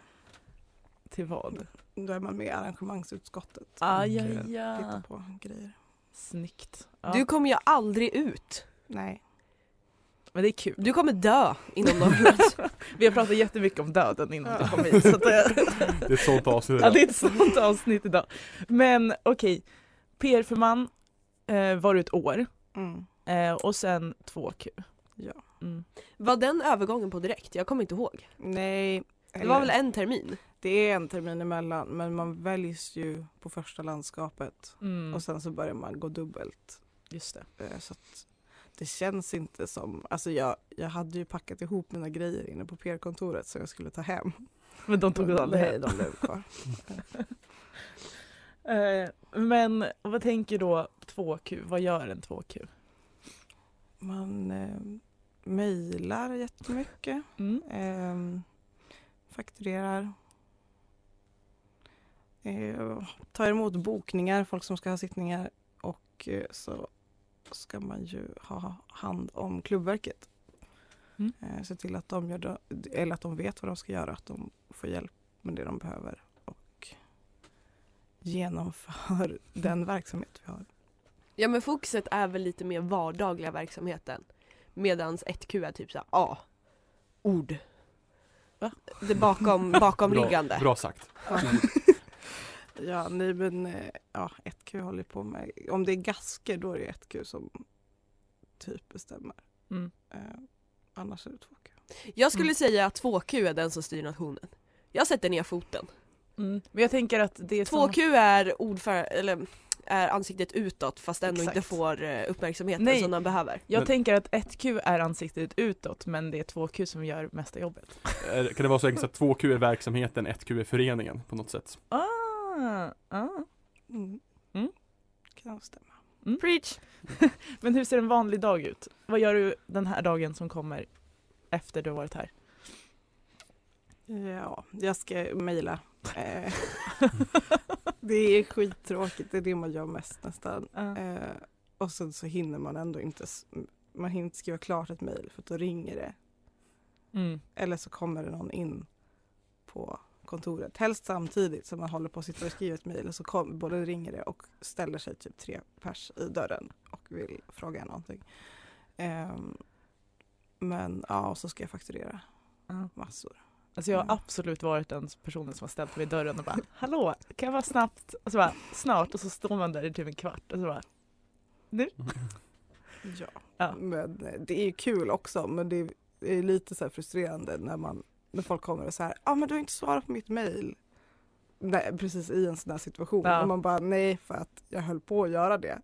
Till vad? då är man med i arrangemangsutskottet. Aj, och. Tittar på grejer. Snyggt. Ja. Du kommer ju aldrig ut. Nej. Men det är kul. Du kommer dö inom Norrlands. Vi har pratat jättemycket om döden innan du kom hit. Så att, Det är ett sånt avsnitt ja, idag. det är ett sånt avsnitt idag. Men okej, PR-förman eh, var du ett år Mm. eh, och sen 2Q. Ja. Mm. Var den övergången på direkt? Jag kommer inte ihåg. Nej. Det var väl en termin? Det är en termin emellan men man väljs ju på första landskapet. Mm. Och sen så börjar man gå dubbelt. Just det. Eh, Så att det känns inte som, alltså jag, jag hade ju packat ihop mina grejer inne på PR-kontoret som jag skulle ta hem. Men de tog aldrig Nej, hem. de blev kvar. Eh, men vad tänker då 2Q? Vad gör en 2Q? Man eh, mejlar jättemycket, Mm. eh, fakturerar, eh, tar emot bokningar, folk som ska ha sittningar och eh, så ska man ju ha hand om klubbverket. Mm. Eh, se till att de, gör det, eller att de vet vad de ska göra, att de får hjälp med det de behöver och genomför den verksamhet vi har. Ja men fokuset är väl lite mer vardagliga verksamheten. Medans 1Q är typ såhär, ja, ord. Va? Det bakom, bakomliggande. Bra, bra sagt. Ja, nej men eh, ja, 1Q håller på med, om det är gasker då är det 1Q som typ bestämmer. Mm. Eh, annars är det 2Q. Jag skulle Mm. säga att 2Q är den som styr nationen. Jag sätter ner foten. Mm. Men jag tänker att det är som... 2Q är ordförande, eller är ansiktet utåt fast ändå Exakt. inte får eh, uppmärksamheten Nej. som den behöver. Jag Men- tänker att 1Q är ansiktet utåt men det är 2Q som gör mesta jobbet. Är- Kan det vara så enkelt att 2Q är verksamheten, 1Q är föreningen på något sätt? Ah, ah. Mm. Mm. Kan stämma. Preach! Men hur ser en vanlig dag ut? Vad gör du den här dagen som kommer efter du har varit här? Ja, jag ska mejla. Eh, det är skittråkigt, det är det man gör mest nästan. Ah. Eh, och sen så hinner man ändå inte, man hinner inte skriva klart ett mejl för att då ringer det. Mm. Eller så kommer det någon in på kontoret. Helst samtidigt som man håller på att sitta och skriva ett mejl. Så kom, både ringer det och ställer sig typ tre pers i dörren och vill fråga någonting. Ehm, men ja, och så ska jag fakturera massor. Alltså jag har Mm. absolut varit den personen som har ställt mig i dörren och bara Hallå, kan jag vara snabbt? Och så bara snart och så står man där i typ en kvart och så bara Ja, Ja. men eh, det är ju kul också men det är, det är lite så här frustrerande när man när folk kommer och så här, ja ah, men du har inte svarat på mitt mail. Nej, precis i en sån här situation. Ja. Och man bara nej för att jag höll på att göra det.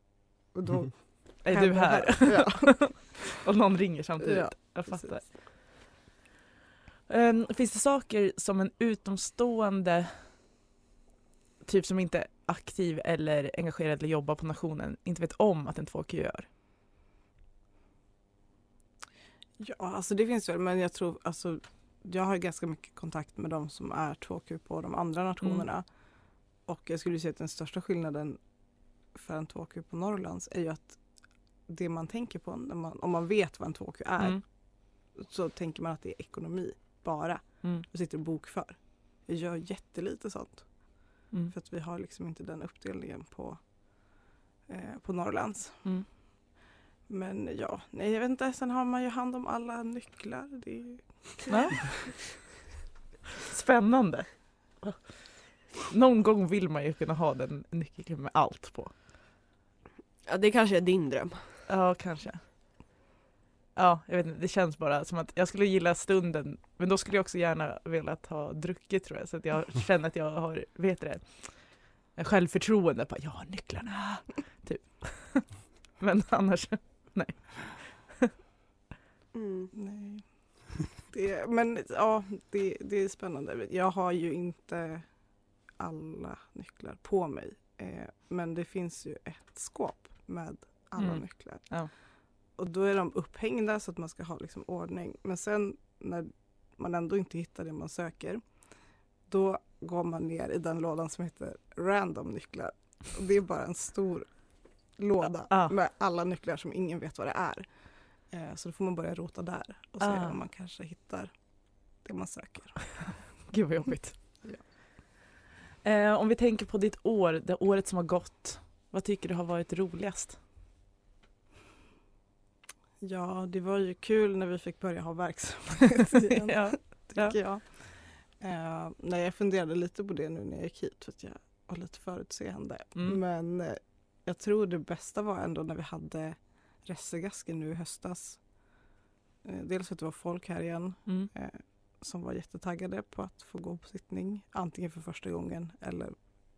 Och då Är du här? det Ja, och någon ringer samtidigt. ja, Jag fattar. precis. Ehm, finns det saker som en utomstående, typ som inte är aktiv eller engagerad eller jobbar på nationen, inte vet om att en 2Q gör? Ja, alltså det finns väl men jag tror alltså jag har ganska mycket kontakt med de som är 2Q på de andra nationerna. Och jag skulle säga att den största skillnaden för en 2Q på Norrlands är ju att det man tänker på man, om man vet vad en 2Q är Mm. så tänker man att det är ekonomi bara Mm. och sitter och bokför. Jag gör jättelite sånt Mm. för att vi har liksom inte den uppdelningen på, eh, på Norrlands. Men ja, nej jag vet inte, sen har man ju hand om alla nycklar. Det är ju. Spännande. Någon gång vill man ju kunna ha den nyckeln med allt på. Ja, det kanske är din dröm. Ja, kanske. Ja, jag vet inte, det känns bara som att jag skulle gilla stunden men då skulle jag också gärna velat ha druckit tror jag så att jag känner att jag har, vet det, självförtroende. Bara, jag har nycklarna. Typ. Men annars, Mm. Nej. Det, men ja, det, det är spännande. Jag har ju inte alla nycklar på mig. Eh, men det finns ju ett skåp med alla Mm. nycklar. Ja. Och då är de upphängda så att man ska ha liksom ordning. Men sen när man ändå inte hittar det man söker då går man ner i den lådan som heter random nycklar. Och det är bara en stor låda Ja. med alla nycklar som ingen vet vad det är. Eh, så då får man börja rota där och se Ah. om man kanske hittar det man söker. gud vad jobbigt. Ja. Eh, om vi tänker på ditt år, det året som har gått. Vad tycker du har varit roligast? Ja, det var ju kul när vi fick börja ha verksamhet igen. ja. tycker jag. Eh, nej, jag funderade lite på det nu när jag gick hit för att jag var lite förutseende. Mm. Men eh, jag tror det bästa var ändå när vi hade Ressegasken nu i höstas. Eh, dels för att det var folk här igen Mm. eh, som var jättetaggade på att få gå på sittning. Antingen för första gången eller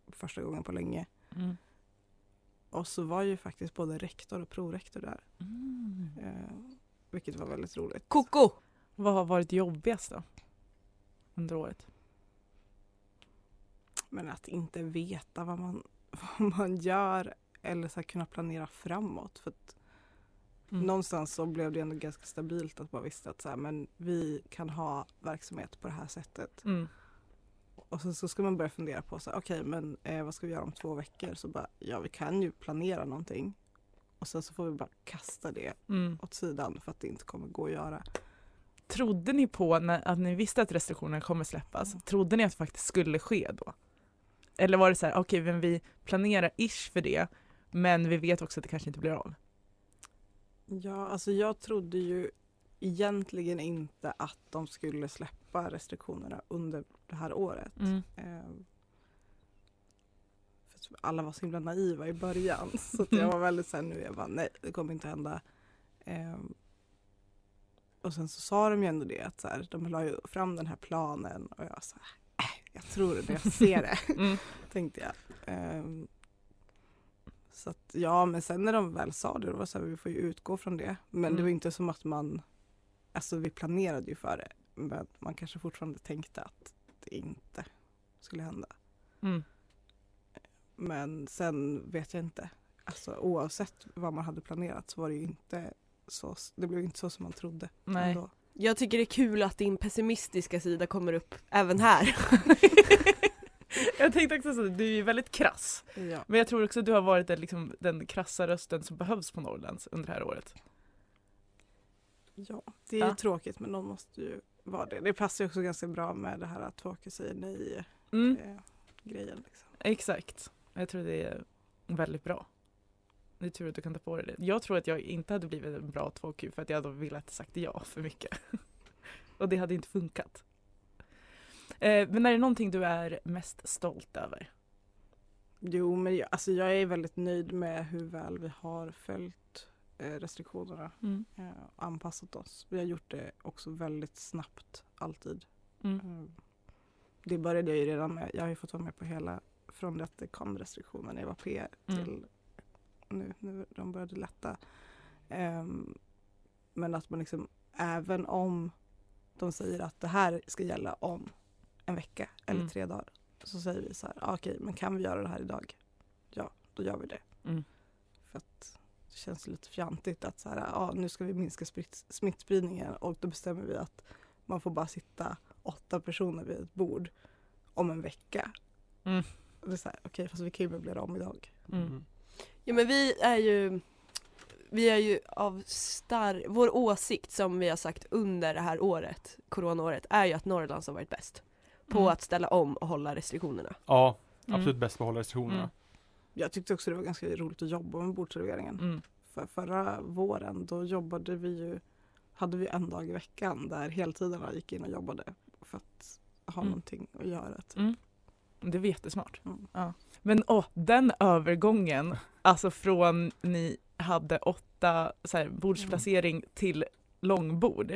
första gången på länge. Mm. Och så var ju faktiskt både rektor och prorektor där. Mm. Eh, vilket var väldigt roligt. Koko! Vad har varit jobbigast då? Under året? Men att inte veta vad man, vad man gör eller så här kunna planera framåt. För att Mm. Någonstans så blev det ändå ganska stabilt att man visste att så här, men vi kan ha verksamhet på det här sättet. Mm. Och sen så ska man börja fundera på så här, okej men eh, vad ska vi göra om två veckor? Så bara, ja vi kan ju planera någonting. Och sen så får vi bara kasta det Mm. åt sidan för att det inte kommer gå att göra. Trodde ni på när, att ni visste att restriktionerna kommer släppas? Trodde ni att det faktiskt skulle ske då? Eller var det så här, okej men vi planerar ish för det men vi vet också att det kanske inte blir av? Ja, alltså jag trodde ju egentligen inte att de skulle släppa restriktionerna under det här året. Mm. Ehm, för alla var så himla naiva i början. Så jag var väldigt såhär nu, jag bara nej det kommer inte hända. Ehm, och sen så sa de ju ändå det att så här, de la ju fram den här planen och jag sa äh, jag tror det jag ser det. Mm. tänkte jag. Ehm, så att ja men sen när de väl sa det då var det så här, vi får ju utgå från det. Men det Mm. var inte som att man, alltså vi planerade ju för det. Men man kanske fortfarande tänkte att det inte skulle hända. Mm. Men sen vet jag inte. Alltså oavsett vad man hade planerat så var det ju inte så, det blev inte så som man trodde. Nej. ändå. Jag tycker det är kul att din pessimistiska sida kommer upp även här. jag tänkte också så, du är ju väldigt krass. Ja. Men jag tror också att du har varit den, liksom, den krassa rösten som behövs på Norrlands under det här året. ja, det är ju Ja. tråkigt men någon måste ju vara det. Det passar ju också ganska bra med det här att Tvååker säger nej Mm. eh, grejen. Liksom. Exakt. Jag tror det är väldigt bra. Det är tur att du kan ta på dig det. Jag tror att jag inte hade blivit en bra 2Q för att jag hade velat sagt ja för mycket. Och det hade inte funkat. Eh, men är det någonting du är mest stolt över? Jo men jag, alltså jag är väldigt nöjd med hur väl vi har följt eh, restriktionerna Mm. eh, och anpassat oss. Vi har gjort det också väldigt snabbt, alltid. Mm. Eh, Det började jag ju redan med. Jag har ju fått vara med på hela från det att det kom restriktioner när jag var PR Mm. till nu, nu de började lätta. Ehm, men att man liksom, även om de säger att det här ska gälla om en vecka eller Mm. tre dagar. Så säger vi så här, ah, okej men kan vi göra det här idag? Ja, då gör vi det. Mm. För att det känns lite fjantigt att så här, ah, nu ska vi minska smittspridningen och då bestämmer vi att man får bara sitta åtta personer vid ett bord om en vecka. Mm. Och det är så här, okej fast vi kan ju möblera om idag. Mm. Ja men vi är ju vi är ju av star vår åsikt som vi har sagt under det här året, coronaåret, är ju att Norrlands har varit bäst på Mm. att ställa om och hålla restriktionerna. Ja, Mm. absolut bäst på att hålla restriktionerna. Mm. Jag tyckte också det var ganska roligt att jobba med bordsserveringen. Mm. För förra våren då jobbade vi ju, hade vi en dag i veckan där heltiderna gick in och jobbade för att ha Mm. någonting att göra. Typ. Mm. Det var jättesmart. Mm. Ja. Men åh, den övergången, alltså från ni hade åtta så här, bordsplacering till långbord.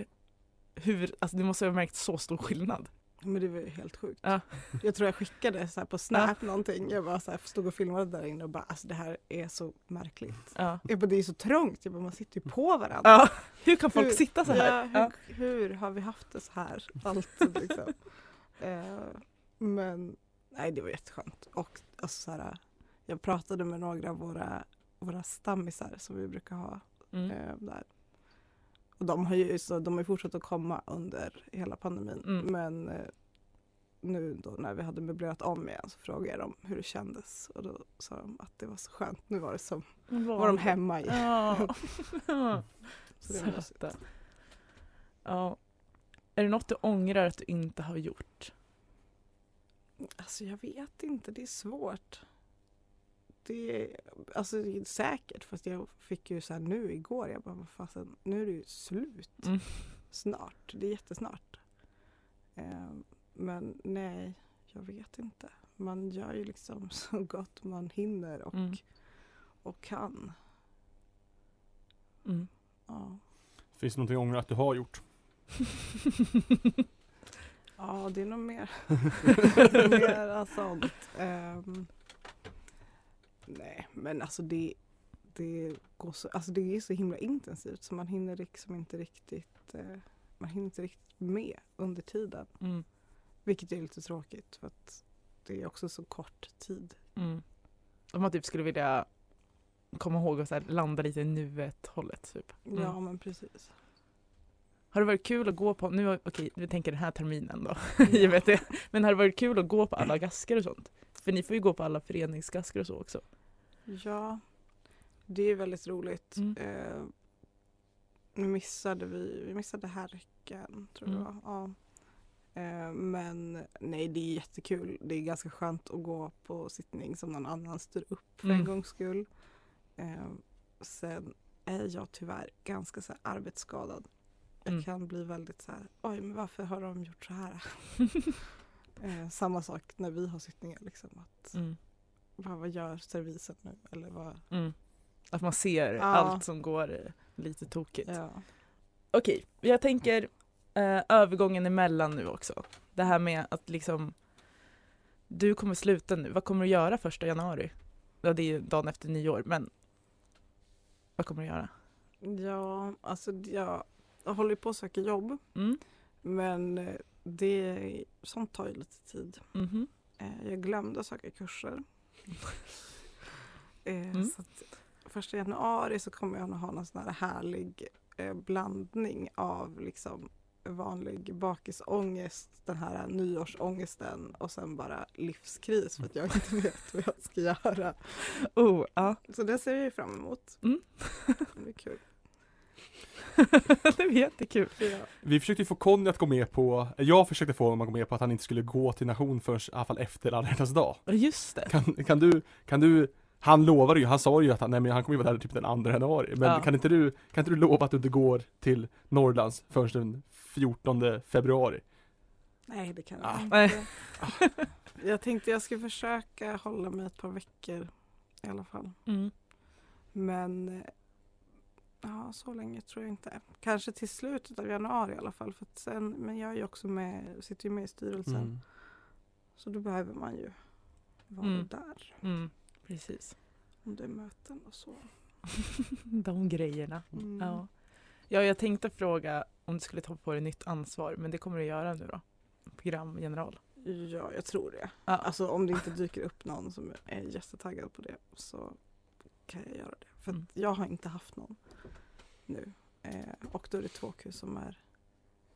Hur, alltså det måste ha märkt så stor skillnad. Men det var ju helt sjukt. Ja. Jag tror jag skickade så på Snap någonting. Jag bara så här stod och filmade där inne och bara alltså det här är så märkligt. Ja. Jag bara, det är så trångt, jag bara, man sitter ju på varandra. Ja. Hur kan folk Hur- sitta så här? Ja, Ja. hur, hur har vi haft det så här? Alltid liksom. eh, men nej det var jätteskönt. Och alltså, så här, jag pratade med några av våra, våra stammisar som vi brukar ha Mm. eh, där. Och de har ju så, de har fortsatt att komma under hela pandemin. Mm. Men eh, nu då när vi hade möblerat om igen så frågade jag dem hur det kändes och då sa de att det var så skönt. Nu var det som, var de hemma i. Ja. Så var. Söta. Ja. Är det något du ångrar att du inte har gjort? Alltså jag vet inte, det är svårt. Det är, alltså det är säkert fast jag fick ju så här nu igår, jag bara fasen, nu är det ju slut. Mm. Snart, det är jättesnart. Eh, men nej, jag vet inte. Man gör ju liksom så gott man hinner och, Mm. och kan. Mm. Ja. Finns det någonting att ångra att du har gjort? ja, det är nog mer, mera sånt. Ehm, nej, men alltså det, det går så, alltså det är så himla intensivt så man hinner liksom inte riktigt, eh, man hinner inte riktigt med under tiden. Mm. Vilket är lite tråkigt för att det är också så kort tid. Mm. Om man typ skulle vilja komma ihåg och så här, landa lite i nuet hållet typ. Mm. Ja men precis. Har det varit kul att gå på, nu, okej vi tänker den här terminen då, jag vet det. Men har det varit kul att gå på alla gasker och sånt? För ni får ju gå på alla föreningsgasker och så också. Ja, det är väldigt roligt. Mm. Eh, nu missade vi, vi missade Härken tror jag. Mm. Ja. Eh, men nej det är jättekul. Det är ganska skönt att gå på sittning som någon annan styr upp för Mm. en gångs skull. Eh, sen är jag tyvärr ganska så här arbetsskadad. Jag Mm. kan bli väldigt så här, oj men varför har de gjort så här? eh, samma sak när vi har sittningar liksom. Att, Mm. vad, vad gör servisen nu? Eller vad, Mm. Att man ser Ja. allt som går lite tokigt. ja. Okej, jag tänker eh, övergången emellan nu också. Det här med att liksom du kommer sluta nu. Vad kommer du göra första januari? Ja, det är ju dagen efter nyår, men vad kommer du göra? Ja, alltså jag, jag håller på att söka jobb Mm. men eh, det, sånt tar ju lite tid. Mhm. Eh, Jag glömde söka kurser. Eh, Mm. Så att första januari så kommer jag att ha någon sån här härlig eh, blandning av liksom vanlig bakisångest, den här nyårsångesten och sen bara livskris för att jag inte vet vad jag ska göra. Oh, ja. Så det ser jag ju fram emot. Mm. Det blir kul. det var jättekul. Ja. Vi försökte få Conny att gå med på, jag försökte få honom att gå med på att han inte skulle gå till nation förrän i alla fall efter alla hjärtans dag. Just det. Kan, kan du, kan du, han lovade ju, han sa ju att han, nej, men han kommer ju vara där typ den 2 januari. Men Ja. kan inte du, kan inte du lova att du inte går till Norrlands förrän den 14 februari? Nej det kan Ja. jag Nej. inte. Jag tänkte jag ska försöka hålla mig ett par veckor i alla fall. Mm. Men eh, så länge tror jag inte. Kanske till slutet av januari i alla fall. För att sen, men jag är ju också med, sitter ju med i styrelsen. Mm. Så då behöver man ju vara Mm. där. Mm, precis. Om det är möten och så. De grejerna. Mm. Ja. ja, jag tänkte fråga om du skulle ta på dig nytt ansvar, men det kommer du göra nu då? Programgeneral. Ja, jag tror det. Ja. Alltså om det inte dyker upp någon som är jättetaggad på det så kan jag göra det. För Mm. jag har inte haft någon nu. Eh, och då är det 2Q som är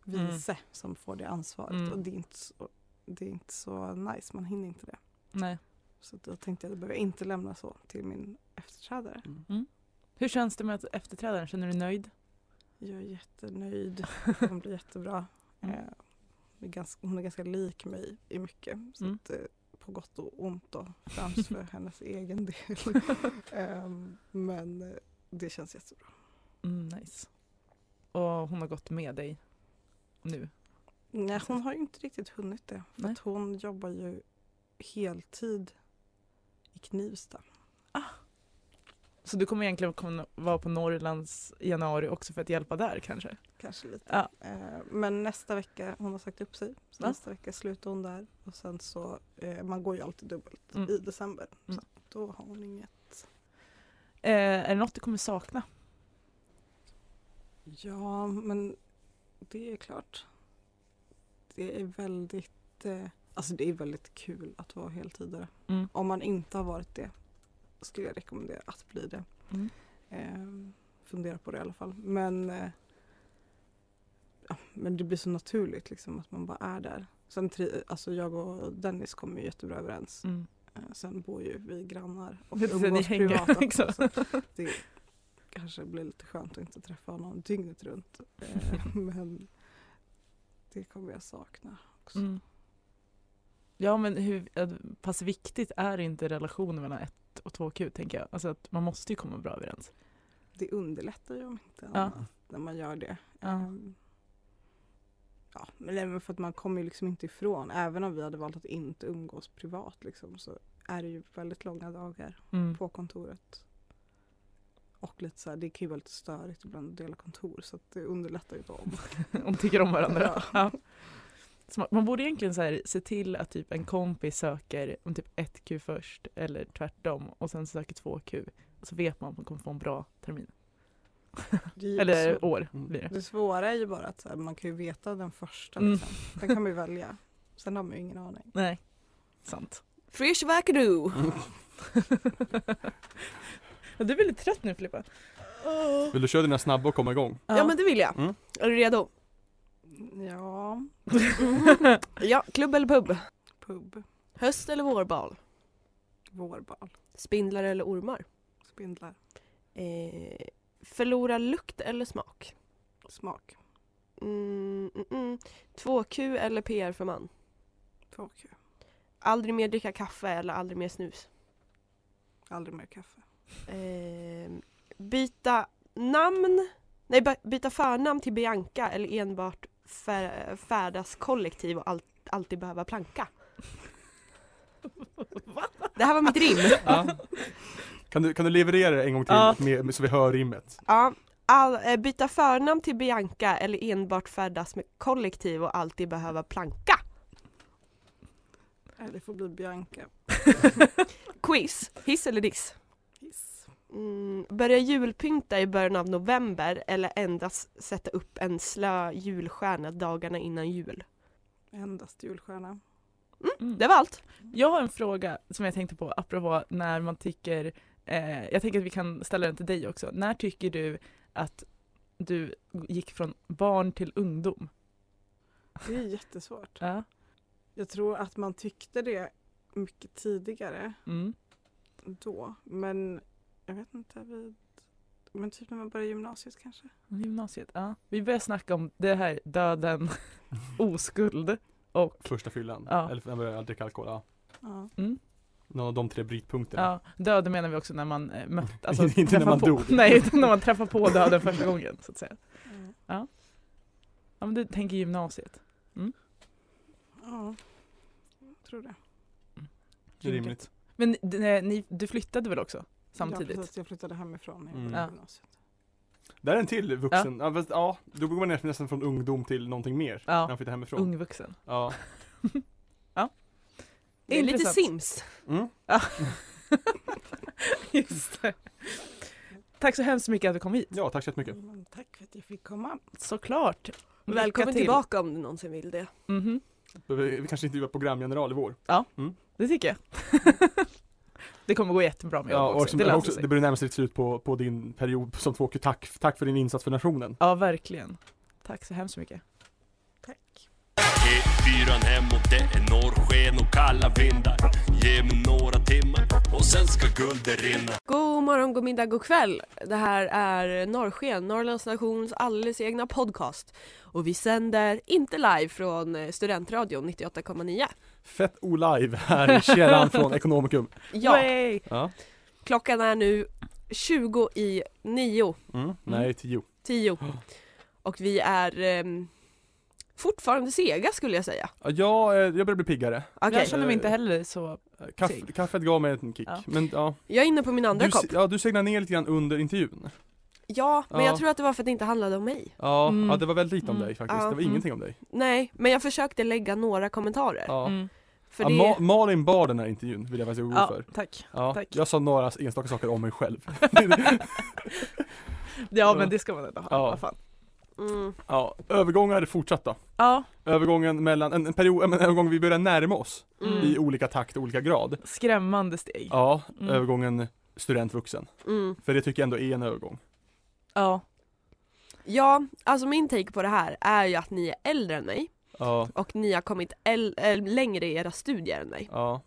Mm. vice som får det ansvaret. Mm. Och det är, inte så, det är inte så nice, man hinner inte det. Nej. Så då tänkte jag att då behöver jag inte lämna så till min efterträdare. Hur känns det med att efterträdaren? Känner du dig nöjd? Jag är jättenöjd, hon blir jättebra. Mm. Eh, ganska, hon är ganska lik mig i mycket. Så Mm. att, eh, på gott och ont då, främst för hennes egen del. Ehm, men eh, det känns jättebra. Mm, nice. Och hon har gått med dig nu? Nej, hon har ju inte riktigt hunnit det. För hon jobbar ju heltid i Knivsta. Så du kommer egentligen kunna vara på Norrlands i januari också för att hjälpa där kanske? Kanske lite. Ja. Eh, men nästa vecka, hon har sagt upp sig. Så Va? nästa vecka slutar hon där. Och sen så, eh, man går ju alltid dubbelt Mm. i december. Mm. Så då har hon inget. Eh, är det något du kommer sakna? Ja, men det är klart. Det är väldigt, eh, alltså det är väldigt kul att vara heltidare. Mm. Om man inte har varit det skulle jag rekommendera att bli det. Mm. Eh, fundera på det i alla fall. Men, eh, ja, men det blir så naturligt liksom att man bara är där. Sen, alltså jag och Dennis kommer ju jättebra överens. Mm. Eh, sen bor ju vi grannar och umgås privat också. liksom. så det kanske blir lite skönt att inte träffa honom dygnet runt. Eh, men det kommer jag sakna också. Mm. Ja men hur eh, pass viktigt är inte relationen mellan ett och två Q tänker jag? Alltså att man måste ju komma bra överens. Det underlättar ju om inte Ja. annat när man gör det. Ja. Ehm, ja, men även för att man kommer ju liksom inte ifrån, även om vi hade valt att inte umgås privat liksom, så är det ju väldigt långa dagar Mm. på kontoret. Och lite så här, det kan ju vara lite störigt ibland att dela kontor så att det underlättar ju dem. Om tycker om varandra. Ja. Ja. Man- borde egentligen så här, se till att typ en kompis söker om typ ett Q först eller tvärtom och sen söker två Q. Så vet man att man kommer få en bra termin. Eller så, år Mm. blir det. det svåra är ju bara att så här, man kan ju veta den första. Mm. Liksom. Den kan man ju välja. Sen har man ju ingen aning. Nej, sant. Frisch wackadoo! Ja, du är väldigt trött nu Filippa. Vill du köra dina snabba och komma igång? Ja. men det vill jag. Mm. Är du redo? Ja, Ja, klubb eller pub? pub, Höst eller vårbal? vårbal, Spindlar eller ormar? spindlar, Eh, förlora lukt eller smak? smak, Mm, mm, mm. 2Q eller PR för man? 2Q, Aldrig mer dricka kaffe eller aldrig mer snus? aldrig mer kaffe. Eh, byta namn, nej by- byta förnamn till Bianca eller enbart färdas kollektiv och all, alltid behöva planka. Det här var mitt rim. Ja. Kan, du, kan du leverera det en gång till Ja. med, med, så vi hör rimmet? Ja, all, eh, byta förnamn till Bianca eller enbart färdas med kollektiv och alltid behöva planka. Det får bli Bianca. Quiz, hiss eller diss? Hiss. Mm, börja julpynta i början av november eller endast sätta upp en slö julstjärna dagarna innan jul? Endast julstjärna. Mm. Det var allt. Jag har en fråga som jag tänkte på apropå när man tycker, eh, jag tänker att vi kan ställa den till dig också. När tycker du att du gick från barn till ungdom? Det är jättesvårt. Ja. Jag tror att man tyckte det mycket tidigare Mm. då. Men jag vet inte. Vid, men typ när man börjar gymnasiet kanske. Gymnasiet, ja. Vi börjar snacka om det här döden, oskuld och Första fyllan? Ja. Eller när man börjar dricka alkohol? Ja. Ja. mm, Någon av de tre brytpunkterna? ja, döden menar vi också när man eh, mött, alltså, Inte när man på, dog. Nej, utan när man träffar på döden första gången så att säga. Ja. Ja men du tänker gymnasiet. ja. Jag tror det. Det är rimligt. Men ni, du flyttade väl också Ja, samtidigt? precis. Jag flyttade hemifrån när jag Mm. Ja. gymnasiet. Där är en till vuxen, ja, fast, ja då går man ner nästan från ungdom till någonting mer Ja. när man flyttar hemifrån Ung vuxen. Ja, Det är lite. Sims. mm. Just det. Tack så hemskt mycket att du kom hit. ja tack så jättemycket Mm, Tack för att jag fick komma. Såklart. Välkommen till. tillbaka om du någonsin vill det. Mhm. Vi, vi kanske intervjuar programgeneral i vår Det tycker jag. det kommer gå jättebra med Ja, och också. också, Det också, det börjar närma sig ett slut på, på din period som tvååker, tack, tack för din insats för nationen Ja, verkligen. Tack så hemskt mycket. Tack. E4 hemåt, det är norrsken och kalla vindar Ge mig några timmar och sen ska guldet rinna God morgon, god middag, god kväll. Det här är Norrsken, Norrlands nations alldeles egna podcast. Och vi sänder inte live från Studentradion 98,9. Fett olive här i källan från Ekonomikum Ja! Ja, klockan är nu 20 i 9, mm. nej tio 10. Och vi är ehm, fortfarande sega skulle jag säga. Ja, jag, eh, börjar bli piggare Okej, Jag känner mig inte heller så... Kaff, Seg. Kaffet gav mig en kick, Ja. men ja jag är inne på min andra du, kopp. ja, du seglar ner lite grann under intervjun Ja, men Ja. jag tror att det var för att det inte handlade om mig. Ja, Mm. ja det var väldigt lite om Mm. dig faktiskt, Ja. det var Mm. ingenting om dig Nej, men jag försökte lägga några kommentarer. Ja, Mm. För ja det... Ma- Malin bar den här intervjun vill jag faktiskt gå Ja, för tack. Ja, tack. jag sa några enstaka saker om mig själv Ja, men det ska man ändå ha. Ja. Vad fan. mm. Ja, övergångar fortsatta Ja, Övergången mellan, en, en period, en övergång vi börjar närma oss Mm. i olika takt och olika grad skrämmande steg. Ja, Mm. övergången student-vuxen Mm. För det tycker jag ändå är en övergång Ja. Ja, alltså min take på det här är ju att ni är äldre än mig Ja, och ni har kommit längre i era studier än mig. ja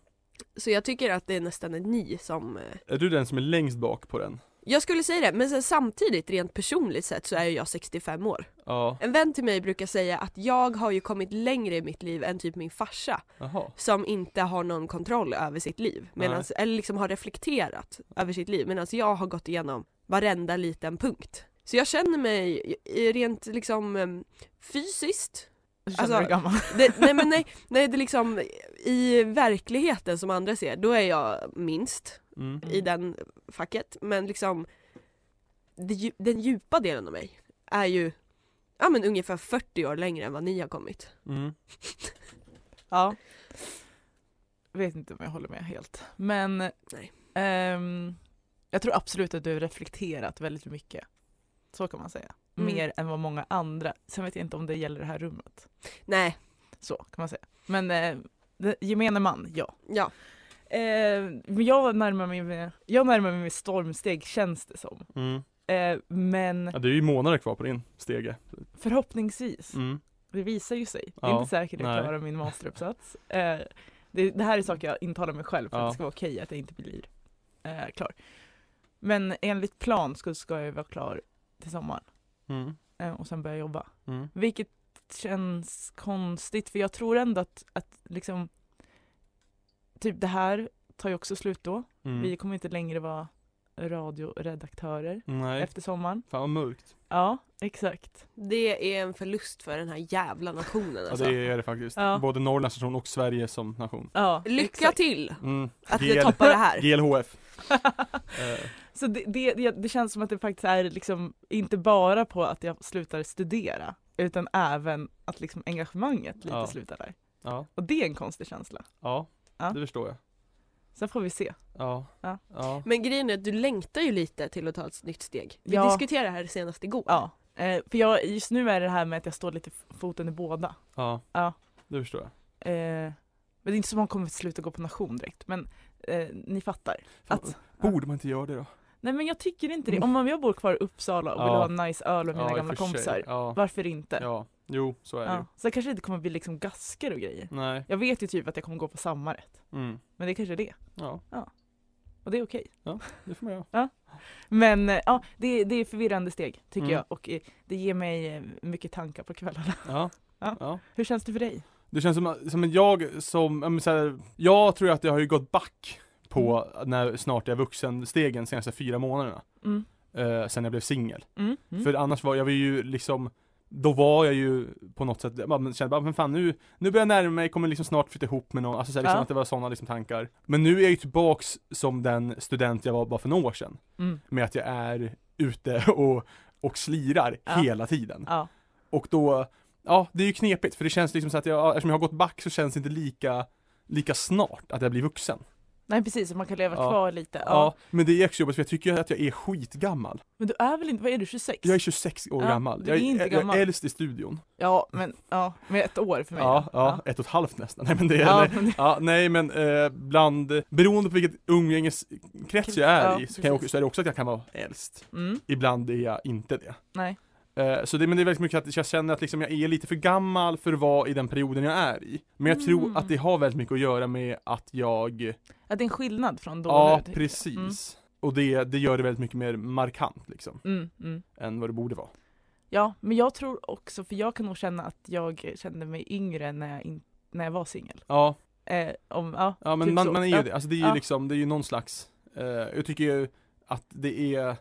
Så jag tycker att det är nästan en ni som eh, Är du den som är längst bak på den? Jag skulle säga det, men sen samtidigt rent personligt sett så är jag 65 år. Ja, En vän till mig brukar säga att jag har ju kommit längre i mitt liv än typ min farsa jaha som inte har någon kontroll över sitt liv, medans, eller liksom har reflekterat över sitt liv medan jag har gått igenom varenda liten punkt. Så jag känner mig rent liksom em, fysiskt Alltså- det, nej men nej, nej det är liksom i verkligheten som andra ser, då är jag minst mm. i den facket men liksom det, den djupa delen av mig är ju ja men ungefär 40 år längre än vad ni har kommit. Mm. Ja. Vet inte om jag håller med helt. Men Nej. ehm, jag tror absolut att du har reflekterat väldigt mycket. Så kan man säga. Mm. Mer än vad många andra. Sen vet jag inte om det gäller det här rummet. Nej, Så kan man säga. Men eh, gemene man, ja. ja. Eh, men jag närmar mig med, jag närmar mig med stormsteg känns det som. Mm. Eh, men Ja, det är ju månader kvar på din stege förhoppningsvis, mm. det visar ju sig. Det är Ja, inte säkert att nej. jag klarar min masteruppsats. Eh, det, det här är saker jag intalar mig själv för Ja. att det ska vara okej att jag inte blir eh, klar. Men enligt plan ska, ska jag vara klar till sommaren Mm. eh, och sen börja jobba. Mm. Vilket känns konstigt för jag tror ändå att, att liksom Typ det här tar ju också slut då. Mm. Vi kommer inte längre vara radioredaktörer Nej, efter sommaren. fan vad mörkt Ja, exakt. Det är en förlust för den här jävla nationen Ja alltså. det är det faktiskt, Ja. både Norrlands nation och Sverige som nation Ja, Lycka exakt. till mm. att GL du toppar det här. GLHF eh, Så det, det, det, känns som att det faktiskt är liksom inte bara på att jag slutar studera utan även att liksom engagemanget lite Ja. slutar där. Ja, Och det är en konstig känsla. ja, Ja. det förstår jag Sen får vi se. Ja, Ja. ja, Men grejen är att du längtar ju lite till att ta ett nytt steg. Vi Ja. diskuterade det här senast igår. Ja. Eh, för jag, just nu är det här med att jag står lite foten i båda. ja, Ja. det förstår jag Eh, men det är inte så man kommer att sluta gå på nation direkt. Men eh, ni fattar. Fan, Att, Borde man inte göra det då? Nej men jag tycker inte det. Om man, jag bor kvar i Uppsala och vill Ja. ha en nice öl med mina ja, gamla kompisar. Ja, Varför inte? ja, jo så är det Ja. Så det kanske inte kommer bli liksom gasker och grejer. ju Nej, Jag vet ju typ att jag kommer gå på samma rätt. mm. Men det kanske är det. ja, Och det är okej. det får man göra Men eh, ja, det, det är förvirrande steg tycker Mm. jag. Och eh, det ger mig eh, mycket tankar på kvällarna. Ja, Ja. ja. Hur känns det för dig? Det känns som, som en jag som, ja, så här, jag tror att jag har ju gått back på när snart jag är vuxen-stegen senaste fyra månaderna Mm. eh, Sen jag blev singel Mm. Mm. För annars var jag var ju liksom Då var jag ju på något sätt, man kände bara, men fan nu, nu börjar jag närma mig, kommer liksom snart flytta ihop med någon, alltså så här, liksom Ja. att det var sådana liksom tankar Men nu är jag ju tillbaks som den student jag var bara för några år sedan Mm. Med att jag är ute och, och slirar Ja. hela tiden. Ja. Och då, ja det är ju knepigt för det känns liksom så att jag, eftersom jag har gått back så känns det inte lika, lika snart att jag blir vuxen. Nej precis, så man kan leva Ja. kvar lite. Ja. Ja. men det är också jobbigt för jag tycker att jag är skitgammal. Men du är väl inte, vad är du, 26? Jag är 26 år Ja, gammal. Jag är inte jag gammal. är äldst i studion. Ja men, ja, med ett år för mig Ja, ja, ett och ett halvt nästan. Nej men det är, Ja, nej, men- ja, nej men eh, bland, beroende på vilket umgängeskrets jag är i så, kan jag, också- så är det också att jag kan vara äldst. Mm, Ibland är jag inte det. nej. Eh, Så det, men det är väldigt mycket att jag känner att liksom jag är lite för gammal för att vara i den perioden jag är i. Men jag Mm. tror att det har väldigt mycket att göra med att jag, Att det är en skillnad från då ja nu, precis. Och det, det gör det väldigt mycket mer markant liksom, Mm, mm. än vad det borde vara. Ja, men jag tror också, för jag kan nog känna att jag kände mig yngre när jag, in, när jag var singel. Ja, Eh, om, ja, ja men typ man, man är ju det. Alltså det är ju Ja. liksom, det är ju någon slags, eh, jag tycker ju att det är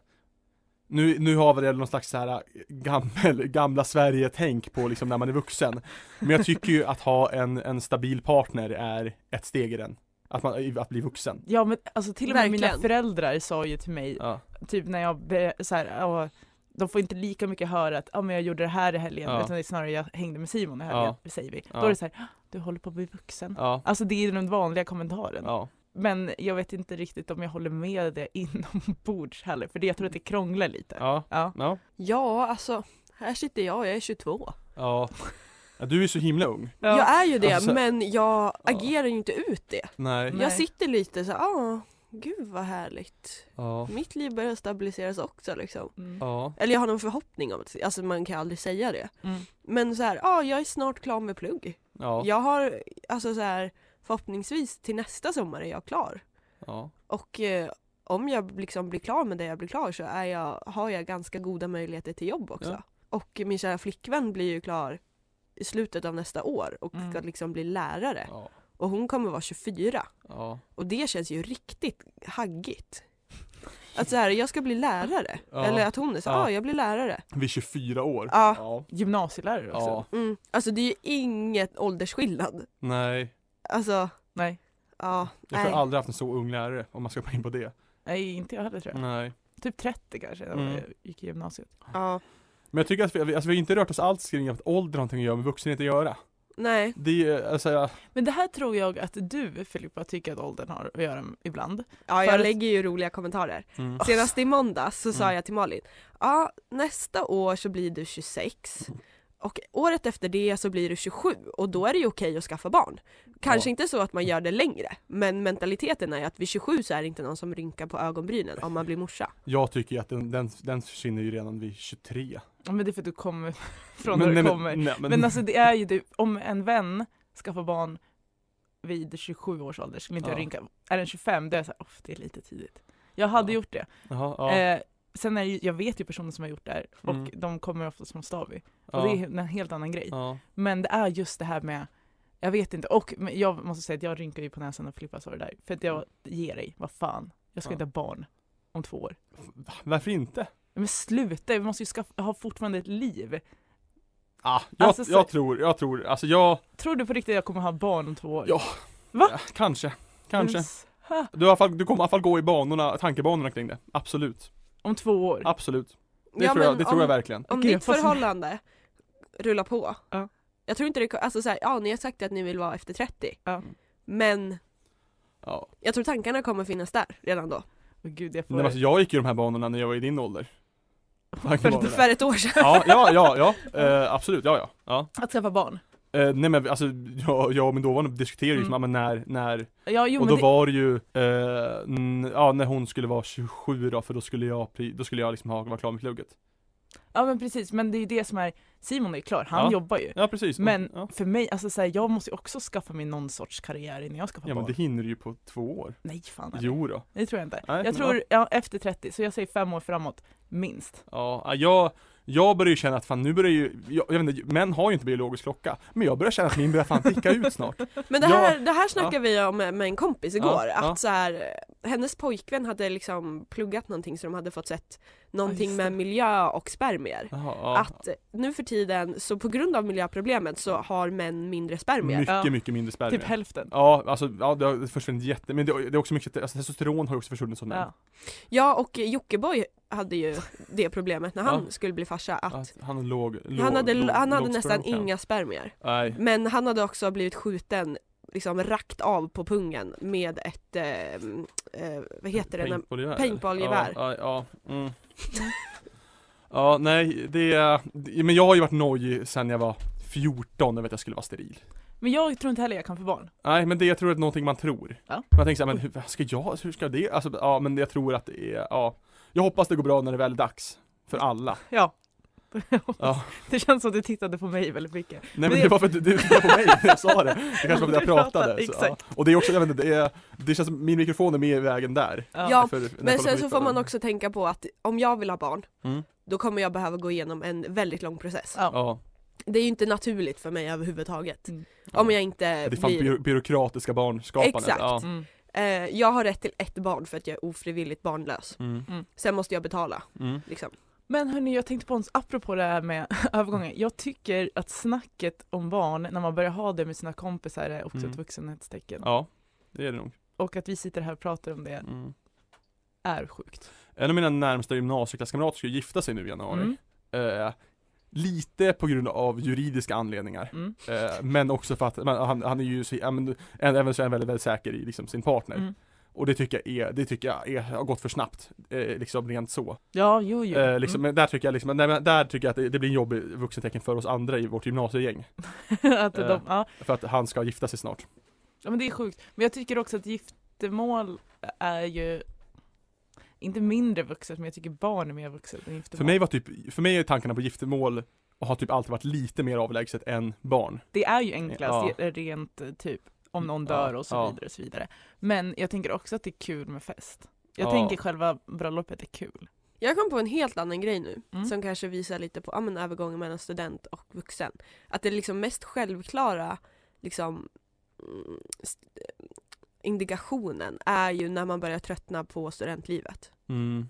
nu, nu har vi det någon slags så här gammel, gamla Sverige-tänk på liksom när man är vuxen. Men jag tycker ju att ha en, en stabil partner är ett steg i den. Att, man, att bli vuxen. Ja men alltså till och med mina Verkligen. föräldrar sa ju till mig, Ja, typ när jag be, så här, ja, de får inte lika mycket höra att ah, men jag gjorde det här i helgen, Ja. utan det är snarare jag hängde med Simon i helgen, säger vi. Ja. Då är det så här, "Ah, du håller på att bli vuxen. ja, Alltså det är den vanliga kommentaren. Men jag vet inte riktigt om jag håller med det inombords heller, för det, jag tror att det krånglar lite. Ja, Ja. ja, Ja, alltså, här sitter jag, jag är 22. ja. ja du är så himla ung. Ja. Jag är ju det, Alltså, men jag ja. agerar ju inte ut det. Nej. Jag sitter lite så ah, gud vad härligt. Ja, Mitt liv börjar stabiliseras också liksom. Mm. ja, Eller jag har någon förhoppning om att, alltså man kan aldrig säga det. Mm. Men så här, ja ah, jag är snart klar med plugg. ja, Jag har, alltså så här, förhoppningsvis till nästa sommar är jag klar. ja, Och eh, om jag liksom blir klar med det jag blir klar så är jag, har jag ganska goda möjligheter till jobb också. Ja. Och min kära flickvän blir ju klar i slutet av nästa år och Mm. ska liksom bli lärare. ja, Och hon kommer vara 24. ja. Och det känns ju riktigt haggigt. Att så här, jag ska bli lärare. Ja. Eller att hon är så ja Ja. ah, jag blir lärare. Vid 24 år. Ja. ja. Gymnasielärare också. Ja, Mm. Alltså det är ju inget åldersskillnad. nej. Alltså, Nej. ja. Jag har nej. aldrig haft en så ung lärare om man ska komma in på det. Nej, inte jag heller tror jag. Nej. Typ 30 kanske, när Mm. jag gick i gymnasiet. Ja. Men jag tycker att vi, alltså vi har inte rört oss alls kring att ålder har någonting att göra med vuxenhet att göra. Nej. Det är, alltså, jag- Men det här tror jag att du Filippa tycker att åldern har att göra med ibland. Ja, För jag att- lägger ju roliga kommentarer. mm. Senast i måndags så sa Mm. jag till Malin, ja nästa år så blir du 26 och året efter det så blir du 27 och då är det ju okej att skaffa barn. Kanske Ja. inte så att man gör det längre, men mentaliteten är att vid 27 så är det inte någon som rynkar på ögonbrynen om man blir morsa. Jag tycker ju att den, den, den försvinner ju redan vid 23. Ja, men det är för att du kommer från Men- där du nej, men- kommer. nej, Men, men- alltså det är ju det, om en vän skaffar barn vid 27 års ålder skulle inte jag Ja. rynka. Är den 25 då är jag såhär, "Off, det är lite tidigt. Jag hade Ja. gjort det. Jaha, ja, Eh, sen är det ju, jag vet ju personer som har gjort det här och Mm. de kommer oftast från Stavi. ja, Och det är en helt annan grej. ja, Men det är just det här med, jag vet inte, och jag måste säga att jag rynkar ju på näsan när Filippa sa det där. För att jag, ger dig, vad fan. Jag ska Ja. inte ha barn om två år. Va? Varför inte? Men sluta, vi måste ju skaffa, ha fortfarande ett liv. Ah, jag, Alltså, så- jag tror, jag tror, alltså jag, Tror du på riktigt att jag kommer ha barn om två år? Ja. Va? ja, kanske, kanske. Du, i fall, du kommer i alla fall gå i banorna, tankebanorna kring det. Absolut, Om två år? absolut. Det, Ja, tror, jag, det tror om- jag verkligen. Om ditt förhållande rullar på. Ja. Jag tror inte det, alltså så här, ja ni har sagt att ni vill vara efter 30. Ja. Men Ja. jag tror tankarna kommer finnas där redan då. Men gud, jag får... Nej, alltså, jag gick ju de här banorna när jag var i din ålder. Tankebanorna. För ett år sedan. Ja, ja, ja, ja, eh, absolut, ja, ja. ja. Att skaffa barn? Eh, nej men alltså, jag, jag och min dåvarande diskuterade ju Mm. som, mm. när, när, Ja, jo och men då det... var det ju, eh, n- ja när hon skulle vara 27 då, för då skulle jag, då skulle jag liksom ha, vara klar med plugget. Ja men precis, men det är ju det som är, Simon är ju klar, han Ja. jobbar ju. Ja precis. Men ja. för mig, alltså så här, jag måste ju också skaffa mig någon sorts karriär innan jag skaffar ja men barn. det hinner du ju på två år. Nej fan eller? Jo då. Det tror jag inte. Nej, jag men tror, ja. efter 30, så jag säger fem år framåt, minst. Ja, jag, jag börjar ju känna att fan nu börjar ju, jag, jag vet inte, män har ju inte biologisk klocka, men jag börjar känna att min börjar fan ticka ut snart. Men det Ja. här, det här snackade vi om med, med en kompis igår, Ja, ja. att så här, hennes pojkvän hade liksom pluggat någonting så de hade fått sett någonting med miljö och spermier. Jaha, ja. Att nu för tiden, så på grund av miljöproblemet så har män mindre spermier. Mycket, Ja. mycket mindre spermier. Typ hälften. Ja, alltså ja, det har försvunnit jätte, men det, det är också mycket, alltså testosteron har ju också försvunnit som Ja. Ja och Jockiboi hade ju det problemet när han Ja. skulle bli farsa att Att han låg, låg han hade, låg, han hade låg nästan sperm inga spermier. Nej. Men han hade också blivit skjuten liksom rakt av på pungen med ett, eh, eh, vad heter det? Paintballgevär. Paintballgevär. Ja, ja, ja. Mm. ja, nej, det är, men jag har ju varit nojig sen jag var 14 över att jag skulle vara steril. Men jag tror inte heller jag kan få barn. Nej men det jag tror är någonting man tror. Ja. Man tänker såhär, men hur ska jag, hur ska det, alltså ja men jag tror att det är, ja. Jag hoppas det går bra när det väl är dags. För alla. Ja. Ja. Det känns som att du tittade på mig väldigt mycket. Nej men Men det var för att du, du tittade på mig när jag sa det. Det kanske var för att jag pratade. Så, ja. exakt. Och det är också, jag vet inte, det är, det känns som min mikrofon är med i vägen där. Ja, För- Men sen så får man också tänka på att om jag vill ha barn Mm. då kommer jag behöva gå igenom en väldigt lång process. Ja. Ja. Det är ju inte naturligt för mig överhuvudtaget. Mm. Om jag inte Det är fan blir... by byråkratiska barnskapandet. Exakt. Ja. Mm. Eh, jag har rätt till ett barn för att jag är ofrivilligt barnlös. Mm. Sen måste jag betala. Mm. Liksom. Men hörni, jag tänkte på en, apropå det här med övergången. Jag tycker att snacket om barn, när man börjar ha det med sina kompisar, är också Mm. ett vuxenhetstecken. Ja, det är det nog. Och att vi sitter här och pratar om det Mm. är sjukt. En av mina närmsta gymnasieklasskamrater ska gifta sig nu i januari. Mm. Eh, lite på grund av juridiska anledningar. Mm. Eh, men också för att men, han, han är ju även så är han väldigt, väldigt säker i liksom, sin partner. Och det tycker jag är, det tycker jag är, har gått för snabbt. Eh, liksom rent så. Ja, jo, jo. Eh, liksom, mm. men där tycker jag liksom, nej, men där tycker jag att det, det blir en jobbig vuxentecken för oss andra i vårt gymnasiegäng. att de, eh. ja. För att han ska gifta sig snart. ja, men det är sjukt. Men jag tycker också att giftermål är ju inte mindre vuxet, men jag tycker barn är mer vuxet än giftermål. För mig var typ, för mig är tankarna på giftermål och har typ alltid varit lite mer avlägset än barn. Det är ju enklast Ja. rent eh, typ om någon Ja, dör och så ja. vidare och så vidare. Men jag tänker också att det är kul med fest. Jag Ja. tänker själva bröllopet är kul. Jag kom på en helt annan grej nu Mm. som kanske visar lite på ja, men, övergången mellan student och vuxen. Att det liksom mest självklara liksom mm, st- indikationen är ju när man börjar tröttna på studentlivet. Mm.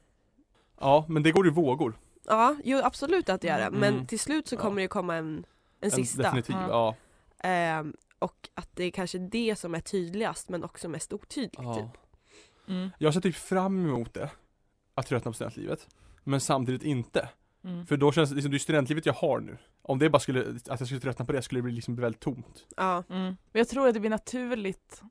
Ja, men det går i vågor. Ja, jo absolut att det gör det. Mm. Men till slut så Ja. kommer det komma en, en sista. Definitivt, Ja. ja. Och att det är kanske det som är tydligast men också mest otydligt. ja. Typ. Mm. Jag ser typ fram emot det. Att tröttna på studentlivet. Men samtidigt inte. Mm. För då känns det liksom, det är studentlivet jag har nu. Om det bara skulle, att jag skulle tröttna på det skulle det bli liksom väldigt tomt. Ja. Mm. Men jag tror att det blir naturligt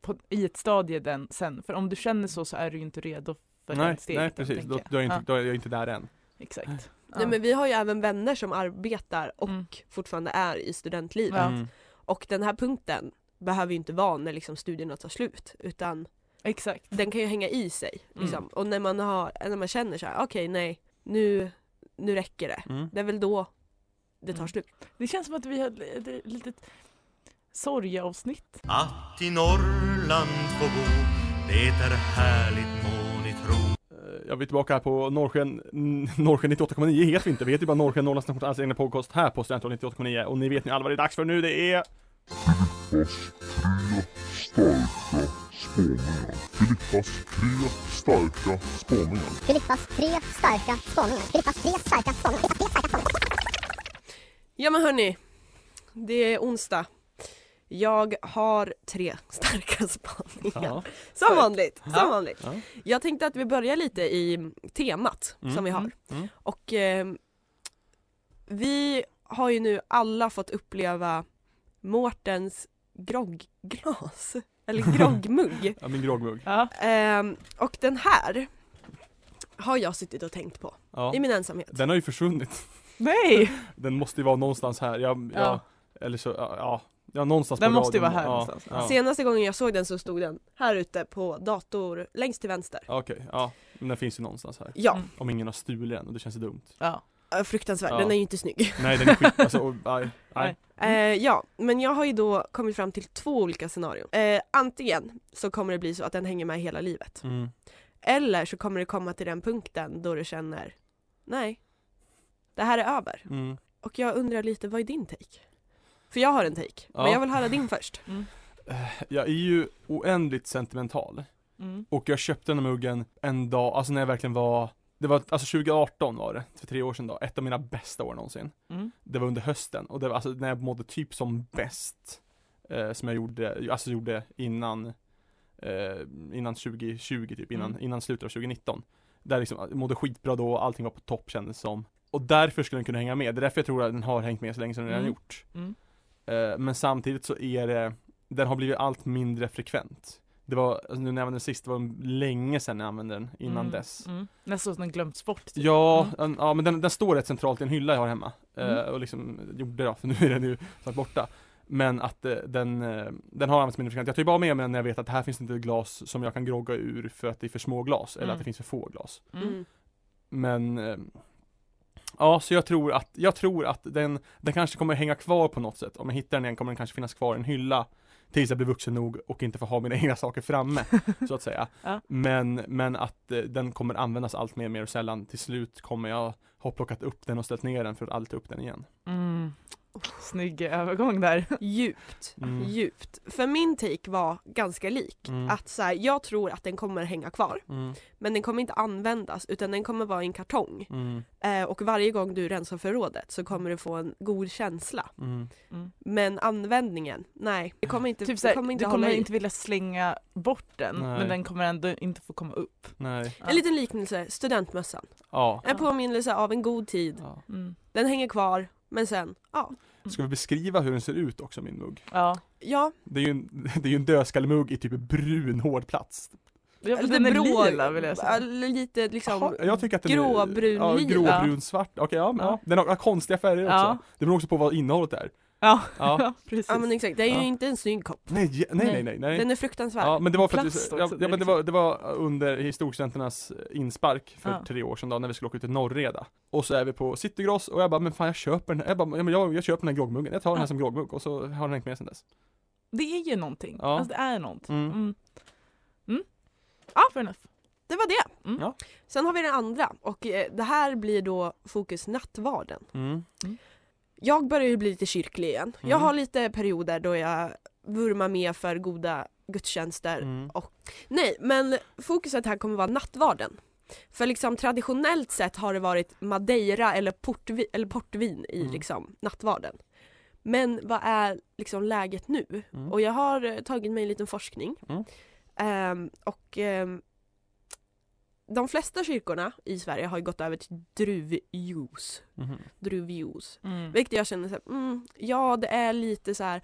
på, i ett stadie den sen. För om du känner så så är du ju inte redo för nej, det steget. nej precis. Då, då, är inte, Ja, då är jag inte där än. exakt. Ja. Nej men vi har ju även vänner som arbetar och Mm. fortfarande är i studentlivet. Mm. Och den här punkten behöver ju inte vara när liksom studierna tar slut utan Exakt. den kan ju hänga i sig. Liksom. Mm. Och när man, har, när man känner så här, okej nej, nu, nu räcker det. Mm. Det är väl då det tar Mm. slut. Det känns som att vi har ett litet sorgeavsnitt. Att i Norrland få bo, det är härligt Jag är tillbaka här på Norrsken, Norrsken 98,9 heter vi inte, vi heter ju bara Norrsken, Norrlands Nationals egna podcast här på Studentradion 98,9 och ni vet ni alla vad det är dags för nu, det är Filippas tre starka spaningar. Filippas tre starka spaningar. Filippas tre starka spaningar. Ja men hörni, det är onsdag. Jag har tre starka spaningar. Ja. Som vanligt, som Ja. vanligt. Ja. Jag tänkte att vi börjar lite i temat Mm. som vi har. Mm. Mm. Och ehm, vi har ju nu alla fått uppleva Mårtens grogglas. Eller groggmugg. Ja, min groggmugg. Ja. Ehm, och den här har jag suttit och tänkt på Ja. i min ensamhet. Den har ju försvunnit. Nej! Den måste ju vara någonstans här, ja, ja. Ja. eller så, ja, ja, någonstans Den på måste ju radion. vara här ja. någonstans. Ja. Senaste gången jag såg den så stod den här ute på dator längst till vänster. Okej, ja. Men den finns ju någonstans här. Ja, Mm. Om ingen har stulit den och det känns dumt. Ja. äh, fruktansvärd. Ja. Den är ju inte snygg. Nej den är skit, alltså, och, nej, nej. Eh, ja, men jag har ju då kommit fram till två olika scenarion. Eh, antingen så kommer det bli så att den hänger med hela livet. Mm. Eller så kommer det komma till den punkten då du känner Nej, det här är över. Mm. Och jag undrar lite, vad är din take? För jag har en take, Ja. men jag vill höra din först. Jag är ju oändligt sentimental. Mm. Och jag köpte den här muggen en dag, alltså när jag verkligen var Det var, alltså 2018 var det, för tre år sedan då, ett av mina bästa år någonsin Mm. Det var under hösten och det var alltså när jag mådde typ som bäst eh, Som jag gjorde, alltså gjorde innan eh, Innan 2020 typ, innan, Mm. innan slutet av 2019 Där liksom, jag mådde skitbra då, allting var på topp kändes som Och därför skulle den kunna hänga med, det är därför jag tror att den har hängt med så länge som den har Mm. gjort Mm. Eh, Men samtidigt så är det Den har blivit allt mindre frekvent Det var, alltså nu när jag använde den sist, det var länge sedan jag använde den innan Mm. dess Mm. Nästan som den glömts bort. typ. Ja, Mm. en, ja men den, den står rätt centralt i en hylla jag har hemma eh, Mm. Och liksom gjorde då, för nu är den ju snart borta Men att eh, den, eh, den har använts mindre frekvent Jag tar ju bara med mig den när jag vet att här finns inte glas som jag kan grogga ur för att det är för små glas Eller Mm. att det finns för få glas Mm. Mm. Men Ja, så jag tror att, jag tror att den, den kanske kommer hänga kvar på något sätt Om jag hittar den igen kommer den kanske finnas kvar i en hylla Tills jag blir vuxen nog och inte får ha mina egna saker framme Så att säga Ja. men, men att eh, den kommer användas allt mer, mer och sällan Till slut kommer jag ha plockat upp den och ställt ner den för att aldrig ta upp den igen Mm. Snygg övergång där. Djupt, Mm. djupt. För min take var ganska lik. Mm. Att så här, jag tror att den kommer hänga kvar. mm, Men den kommer inte användas utan den kommer vara i en kartong. mm, Eh, och varje gång du rensar förrådet så kommer du få en god känsla. mm. Mm. Men användningen, nej. Det kommer inte, Typ det såhär, kommer inte du kommer inte vilja slänga bort den Nej. men den kommer ändå inte få komma upp. Nej, En liten liknelse, studentmössan. ja, En påminnelse av en god tid. ja. Mm. Den hänger kvar, men sen, ja. Ska vi beskriva hur den ser ut också min mugg? Ja. Ja, Det är ju en, det är ju en dödskallemugg i typ brun hård plast ja lite den är brå, lila vill jag säga. lite liksom Jaha, jag tycker att den gråbrun är, ja, lila. gråbrun svart, okej ja, men Ja. ja, den har, konstiga färger också. Det beror också på vad innehållet är Ja, Ja, ja precis. Ja men exakt, det är ju Ja. inte en snygg kopp. nej, nej, nej, nej, nej. Den är fruktansvärd. Ja men det var för att, Plast ja, också, ja, men det liksom. var, det var under historiestudenternas inspark för Ja. tre år sedan då när vi skulle åka ut till Norreda Och så är vi på Citygross och jag bara, men fan jag köper den här, jag bara, ja, men jag, jag köper den här groggmuggen, jag tar den här Ja. som groggmugg och så har den hängt med sen dess Det är ju någonting. Ja. Alltså det är något. Mm. Mm. Mm. Ja, fair enough. Det var det. Mm. Ja. Sen har vi den andra och eh, det här blir då fokus nattvarden. mm. Jag börjar ju bli lite kyrklig igen. Jag Mm. har lite perioder då jag vurmar med för goda gudstjänster. Mm. Nej, men fokuset här kommer vara nattvarden. För liksom traditionellt sett har det varit madeira eller, portvi- eller portvin i Mm. liksom nattvarden. Men vad är liksom läget nu? Mm. Och jag har tagit mig en liten forskning. Ehm, och ehm, de flesta kyrkorna i Sverige har ju gått över till druvjuice. Mhm. Druvjuice. Mm. Vilket jag känner så här, mm, ja det är lite så här.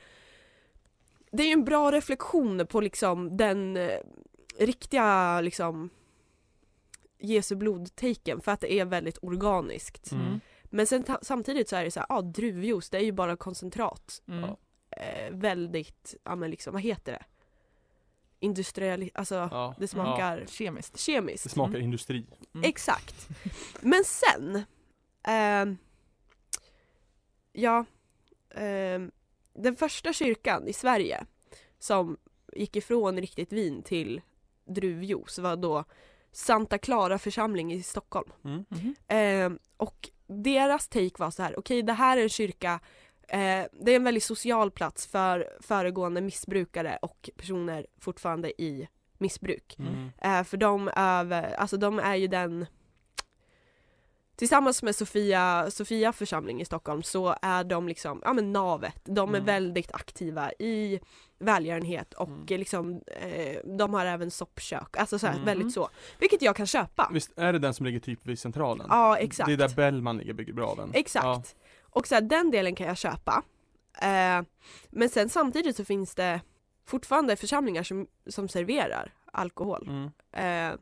Det är ju en bra reflektion på liksom den eh, riktiga liksom Jesu blod-taken för att det är väldigt organiskt. Mm. Men sen samtidigt så är det så här, ja druvjuice det är ju bara koncentrat. Mm. Eh, väldigt, ja men liksom, vad heter det? Industriali... Alltså Ja. det smakar ja. Kemiskt. kemiskt. Det smakar Mm. industri Mm. Exakt. Men sen, ehm, ja, ehm, den första kyrkan i Sverige som gick ifrån riktigt vin till druvjuice var då Santa Clara församling i Stockholm. mm. Mhm. Ehm, och deras take var så här, okej det här är en kyrka eh, det är en väldigt social plats för föregående missbrukare och personer fortfarande i missbruk. Mm. Eh, för de, över, alltså de är ju den Tillsammans med Sofia, Sofia församling i Stockholm så är de liksom, ja men navet. De är Mm. väldigt aktiva i välgörenhet och Mm. liksom eh, de har även soppkök, alltså så här, Mm. väldigt så. Vilket jag kan köpa. Visst är det den som ligger typ vid centralen? Ja exakt. Det är där Bellman ligger, bygger Exakt. Och så här, den delen kan jag köpa. Eh, men sen samtidigt så finns det fortfarande församlingar som, som serverar alkohol. mm. Eh,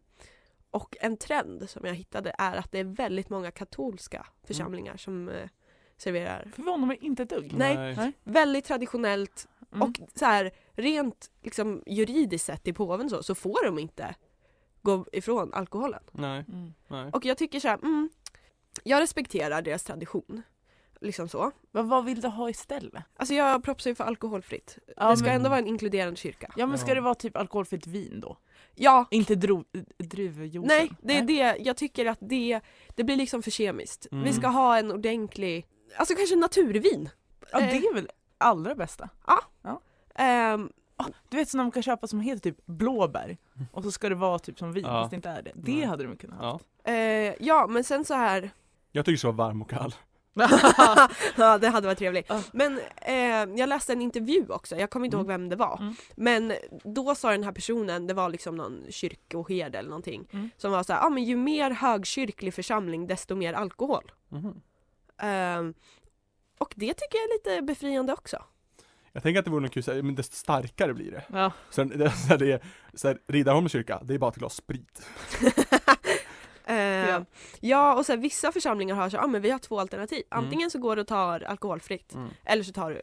och en trend som jag hittade är att det är väldigt många katolska församlingar som eh, serverar Förvånar mig inte ett dugg. Nej. Nej. väldigt traditionellt Mm. och så här rent liksom juridiskt sett i påven så, så får de inte gå ifrån alkoholen. Nej, Mm. nej Och jag tycker så här, mm, jag respekterar deras tradition. Liksom så. Vad, vad vill du ha istället? Alltså jag propsar ju för alkoholfritt. Ja, det ska men- ändå vara en inkluderande kyrka. Ja men ska Ja. det vara typ alkoholfritt vin då? Ja, Inte dro, druvjuicen? nej det är det, jag tycker att det, det blir liksom för kemiskt. Mm. Vi ska ha en ordentlig, alltså kanske naturvin. Ja Eh. det är väl allra bästa? Ehm, Du vet sådana man kan köpa som heter typ blåbär och så ska det vara typ som vin Ja. fast det inte är det. Det Nej. hade de kunnat ha. Ja. Eh, ja men sen så här Jag tycker vara varm och kall. ja det hade varit trevligt. Men eh, jag läste en intervju också, jag kommer inte Mm. ihåg vem det var. Mm. Men då sa den här personen, det var liksom någon kyrkoherde eller någonting, Mm. som var så här, ah, men ju mer högkyrklig församling desto mer alkohol. Ehm, och det tycker jag är lite befriande också. Jag tänker att det vore något kul, men desto starkare blir det. Ja. Sen, det, så här, det är, så här, Riddarholms kyrka, det är bara ett glas sprit. Ja. ja. och så här, vissa församlingar har så ah, men vi har två alternativ. Mm. Antingen så går du och tar alkoholfritt Mm. eller så tar du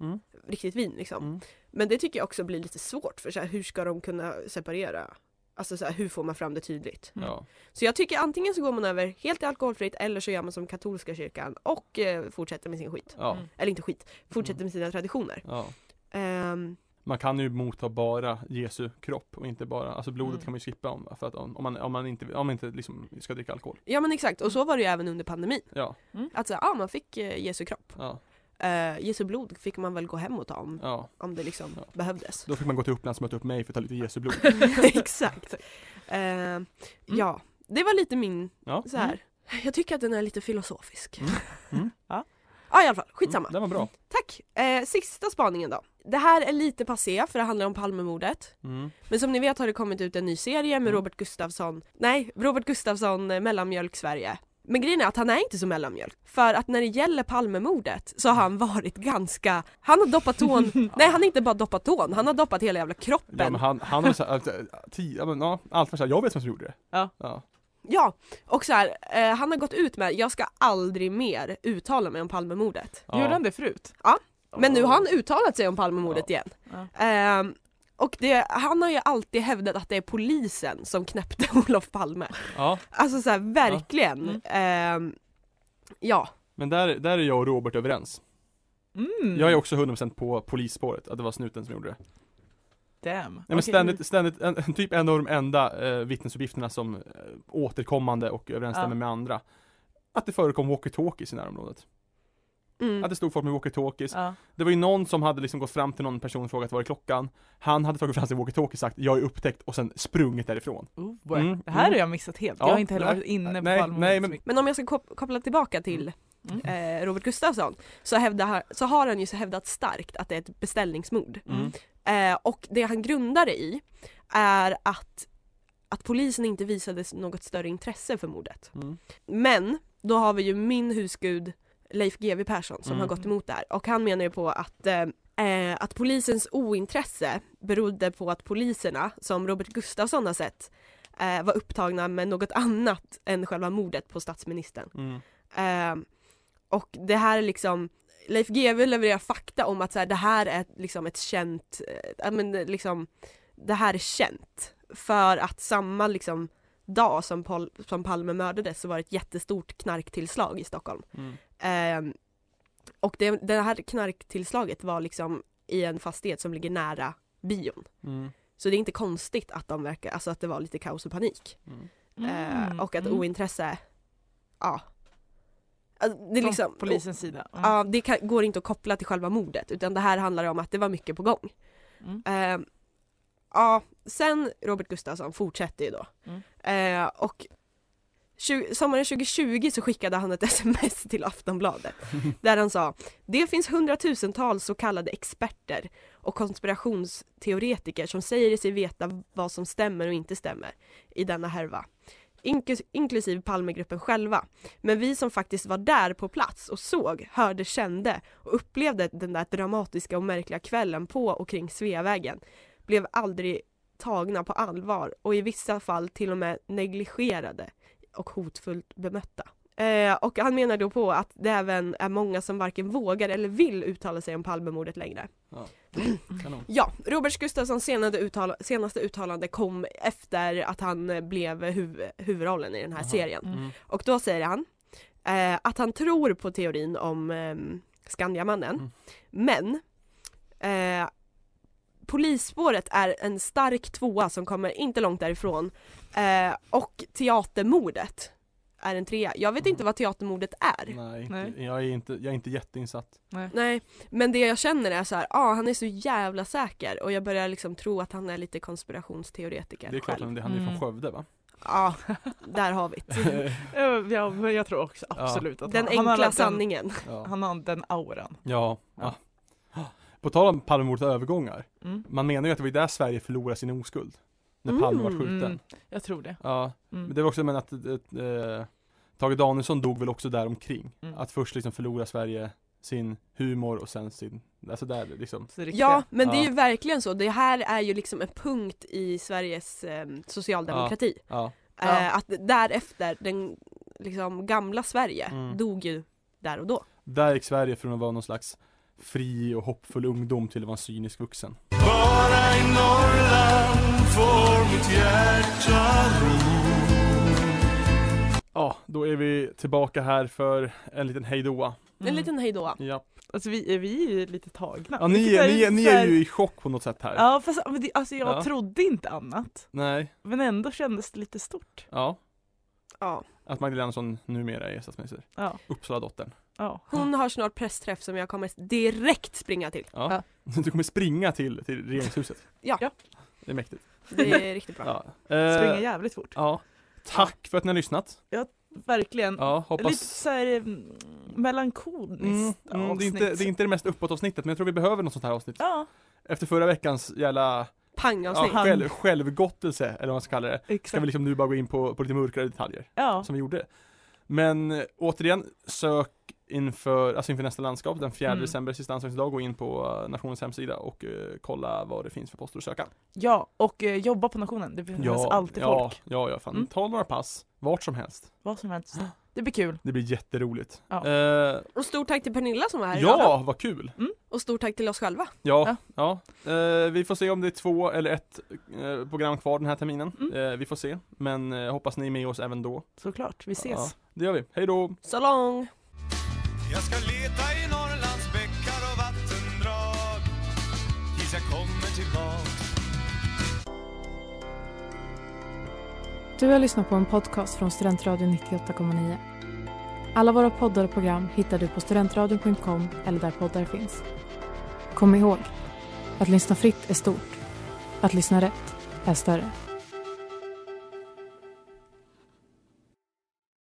Mm. riktigt vin liksom. Mm. Men det tycker jag också blir lite svårt för så här, hur ska de kunna separera? Alltså så här, hur får man fram det tydligt? Mm. Ja. Så jag tycker antingen så går man över helt till alkoholfritt eller så gör man som katolska kyrkan och eh, fortsätter med sin skit. Ja. Mm. Eller inte skit, fortsätter Mm. med sina traditioner. ja. Man kan ju motta bara Jesu kropp och inte bara, alltså blodet Mm. kan man ju skippa om, för att om, man, om man inte, om man inte liksom ska dricka alkohol. ja men exakt, och så var det ju även under pandemin. Ja, Att så ah, man fick eh, Jesu kropp. ja, Eh, Jesu blod fick man väl gå hem och ta om, ja. om det liksom Ja. behövdes. Då fick man gå till Upplands och möta upp mig för att ta lite Jesu blod. exakt. Ehm, Ja, det var lite min Ja. så här. Jag tycker att den är lite filosofisk. Mm. Mm. Ja. Ja i alla fall, skitsamma. Mm, den var bra. Tack! Eh, sista spaningen då. Det här är lite passé för det handlar om Palmemordet. Mm. Men som ni vet har det kommit ut en ny serie med Mm. Robert Gustafsson, nej, Robert Gustafsson eh, Mellanmjölk Sverige. Men grejen är att han är inte så mellanmjölk. För att när det gäller Palmemordet så har han varit ganska, han har doppat tån, nej han har inte bara doppat tån, han har doppat hela jävla kroppen. Ja men han, han har så här, äh, tio, ja allt för så här, jag vet vem som gjorde det. Ja. Ja. Ja, och så här, eh, han har gått ut med jag ska aldrig mer uttala mig om Palmemordet. Ja. Gjorde han det förut? Men nu har han uttalat sig om Palmemordet igen. Ja. Ehm, och det, han har ju alltid hävdat att det är polisen som knäppte Olof Palme. Ja, Alltså så här, verkligen. Mm. Ehm, ja. men där, där är jag och Robert överens. Mm. Jag är också 100% på polisspåret, att det var snuten som gjorde det. Damn. Nej, men ständigt, ständigt, en, typ en av de enda eh, vittnesuppgifterna som eh, återkommande och överensstämmer Ja. med andra. Att det förekom walkie-talkies i närområdet. Mm. Att det stod folk med walkie-talkies. Ja. Det var ju någon som hade liksom gått fram till någon person och frågat vad är klockan. Han hade tagit fram sin walkie-talkie och sagt jag är upptäckt och sen sprungit därifrån. Oh, Mm, Det här mm. har jag missat helt. Ja, jag har inte heller nej, varit inne på nej, men-. Men om jag ska kop- koppla tillbaka till Mm. eh, Robert Gustafsson så, hävdar, så har han ju så hävdat starkt att det är ett beställningsmord. Mm. Eh, och det han grundar det i är att, att polisen inte visade något större intresse för mordet. Mm. Men då har vi ju min husgud Leif GW Persson som Mm. har gått emot det här och han menar ju på att, eh, eh, att polisens ointresse berodde på att poliserna, som Robert Gustafsson har sett, eh, var upptagna med något annat än själva mordet på statsministern. Mm. Eh, och det här är liksom Leif GW levererar fakta om att så här, det här är liksom ett känt, eh, ja, men liksom det här är känt för att samma liksom dag som, Pol, som Palme mördades så var det ett jättestort knarktillslag i Stockholm. Mm. Ehm, och det, det här knarktillslaget var liksom i en fastighet som ligger nära bion. Mm. Så det är inte konstigt att de verkar, alltså att det var lite kaos och panik. Mm. Eh, och att Mm. ointresse, ja. Alltså, det är Från liksom, polisens sida. Mm. Ja, det kan, går inte att koppla till själva mordet utan det här handlar om att det var mycket på gång. Mm. Eh, ja, sen Robert Gustafsson fortsätter ju då. Eh, och 20, sommaren 2020 så skickade han ett sms till Aftonbladet där han sa Det finns hundratusentals så kallade experter och konspirationsteoretiker som säger sig veta vad som stämmer och inte stämmer i denna härva. Inklus- inklusive Palmegruppen själva. Men vi som faktiskt var där på plats och såg, hörde, kände och upplevde den där dramatiska och märkliga kvällen på och kring Sveavägen blev aldrig tagna på allvar och i vissa fall till och med negligerade och hotfullt bemötta. Eh, och han menar då på att det även är många som varken vågar eller vill uttala sig om Palmemordet längre. Kanon. Ja, Robert Gustafssons senaste, uttal- senaste uttalande kom efter att han blev huv- huvudrollen i den här Aha. serien. Mm. Och då säger han eh, att han tror på teorin om eh, Skandiamannen. Mm. Men eh, Polisspåret är en stark tvåa som kommer inte långt därifrån. Eh, och teatermordet är en trea. Jag vet inte vad teatermordet är. Nej, Nej. inte- Jag, är inte, jag är inte jätteinsatt. Nej, men det jag känner är så här, ah, han är så jävla säker och jag börjar liksom tro att han är lite konspirationsteoretiker Det är klart, själv. han han är Mm. från Skövde va? Ja, där har vi det. Ja, men jag tror också Ja. absolut att Den han, han har enkla den, sanningen. Ja. Han har den auran. Ja. Ja. ja. På tal om Palmemordets övergångar. Mm. Man menar ju att det var där Sverige förlorade sin oskuld. När Palme var Mm. skjuten. Mm, jag tror det. Ja, Mm. men det var också men att eh, Tage Danielsson dog väl också där omkring. Mm. Att först liksom förlora Sverige sin humor och sen sin, alltså där liksom. Ja, men det är Ja. ju verkligen så. Det här är ju liksom en punkt i Sveriges eh, socialdemokrati. Ja, Ja. Eh, att därefter, den liksom gamla Sverige Mm. dog ju där och då. där gick Sverige från att vara någon slags fri och hoppfull ungdom till att vara en cynisk vuxen. Bara i Norrland får mitt hjärta ro Ja, då är vi tillbaka här för en liten hejdåa. En Mm. liten hejdå. Ja, Alltså vi, är- vi är ju lite tagna. ja ni, är, ni, är, ni är ju i chock på något sätt här. Ja fast men det, alltså jag Ja. trodde inte annat. Nej, Men ändå kändes det lite stort. ja. Ja. Att Magdalena Andersson numera är statsminister. Ja. Uppsala-dottern. ja. Hon har snart pressträff som jag kommer direkt springa till. Ja. Du kommer springa till, till regeringshuset. Ja. Ja. Det är mäktigt. Det är riktigt bra. Ja. Eh, Springer jävligt fort. ja. Tack för att ni har lyssnat. Verkligen. Ja, hoppas... Lite såhär mm, melankoliskt Mm, mm, det, är inte, det är inte det mest uppåt avsnittet men jag tror vi behöver något sånt här avsnitt. Ja, Efter förra veckans jävla ja, Pangavsnitt. själv, självgottelse, eller vad man ska kalla det. Ska exakt. vi liksom nu bara gå in på, på lite mörkare detaljer, Ja, som vi gjorde. Men eh, återigen, sök inför, alltså inför nästa landskap, den 4 Mm. december, sista ansökningsdag, gå in på eh, nationens hemsida och eh, kolla vad det finns för poster att söka. ja, och eh, jobba på nationen. Det behövs alltid ja, folk. Ja, ja, fan. Mm. Ta några pass, vart som helst. Vad som helst. Det blir kul. Det blir jätteroligt. Ja. Eh, Och stort tack till Pernilla som var här idag. ja, vad kul! Och stort tack till oss själva. Ja, ja. Eh, vi får se om det är två eller ett program kvar den här terminen. Mm. Vi får se, men hoppas ni är med oss även då. Såklart. Vi ses. Ja, det gör vi. Hej då! Så lång! Jag ska leta i Norrlands bäckar och vattendrag Tills jag kommer tillbaks Du har lyssnat på en podcast från Studentradion 98,9. Alla våra poddar och program hittar du på studentradion.com eller där poddar finns. Kom ihåg, att lyssna fritt är stort. Att lyssna rätt är större.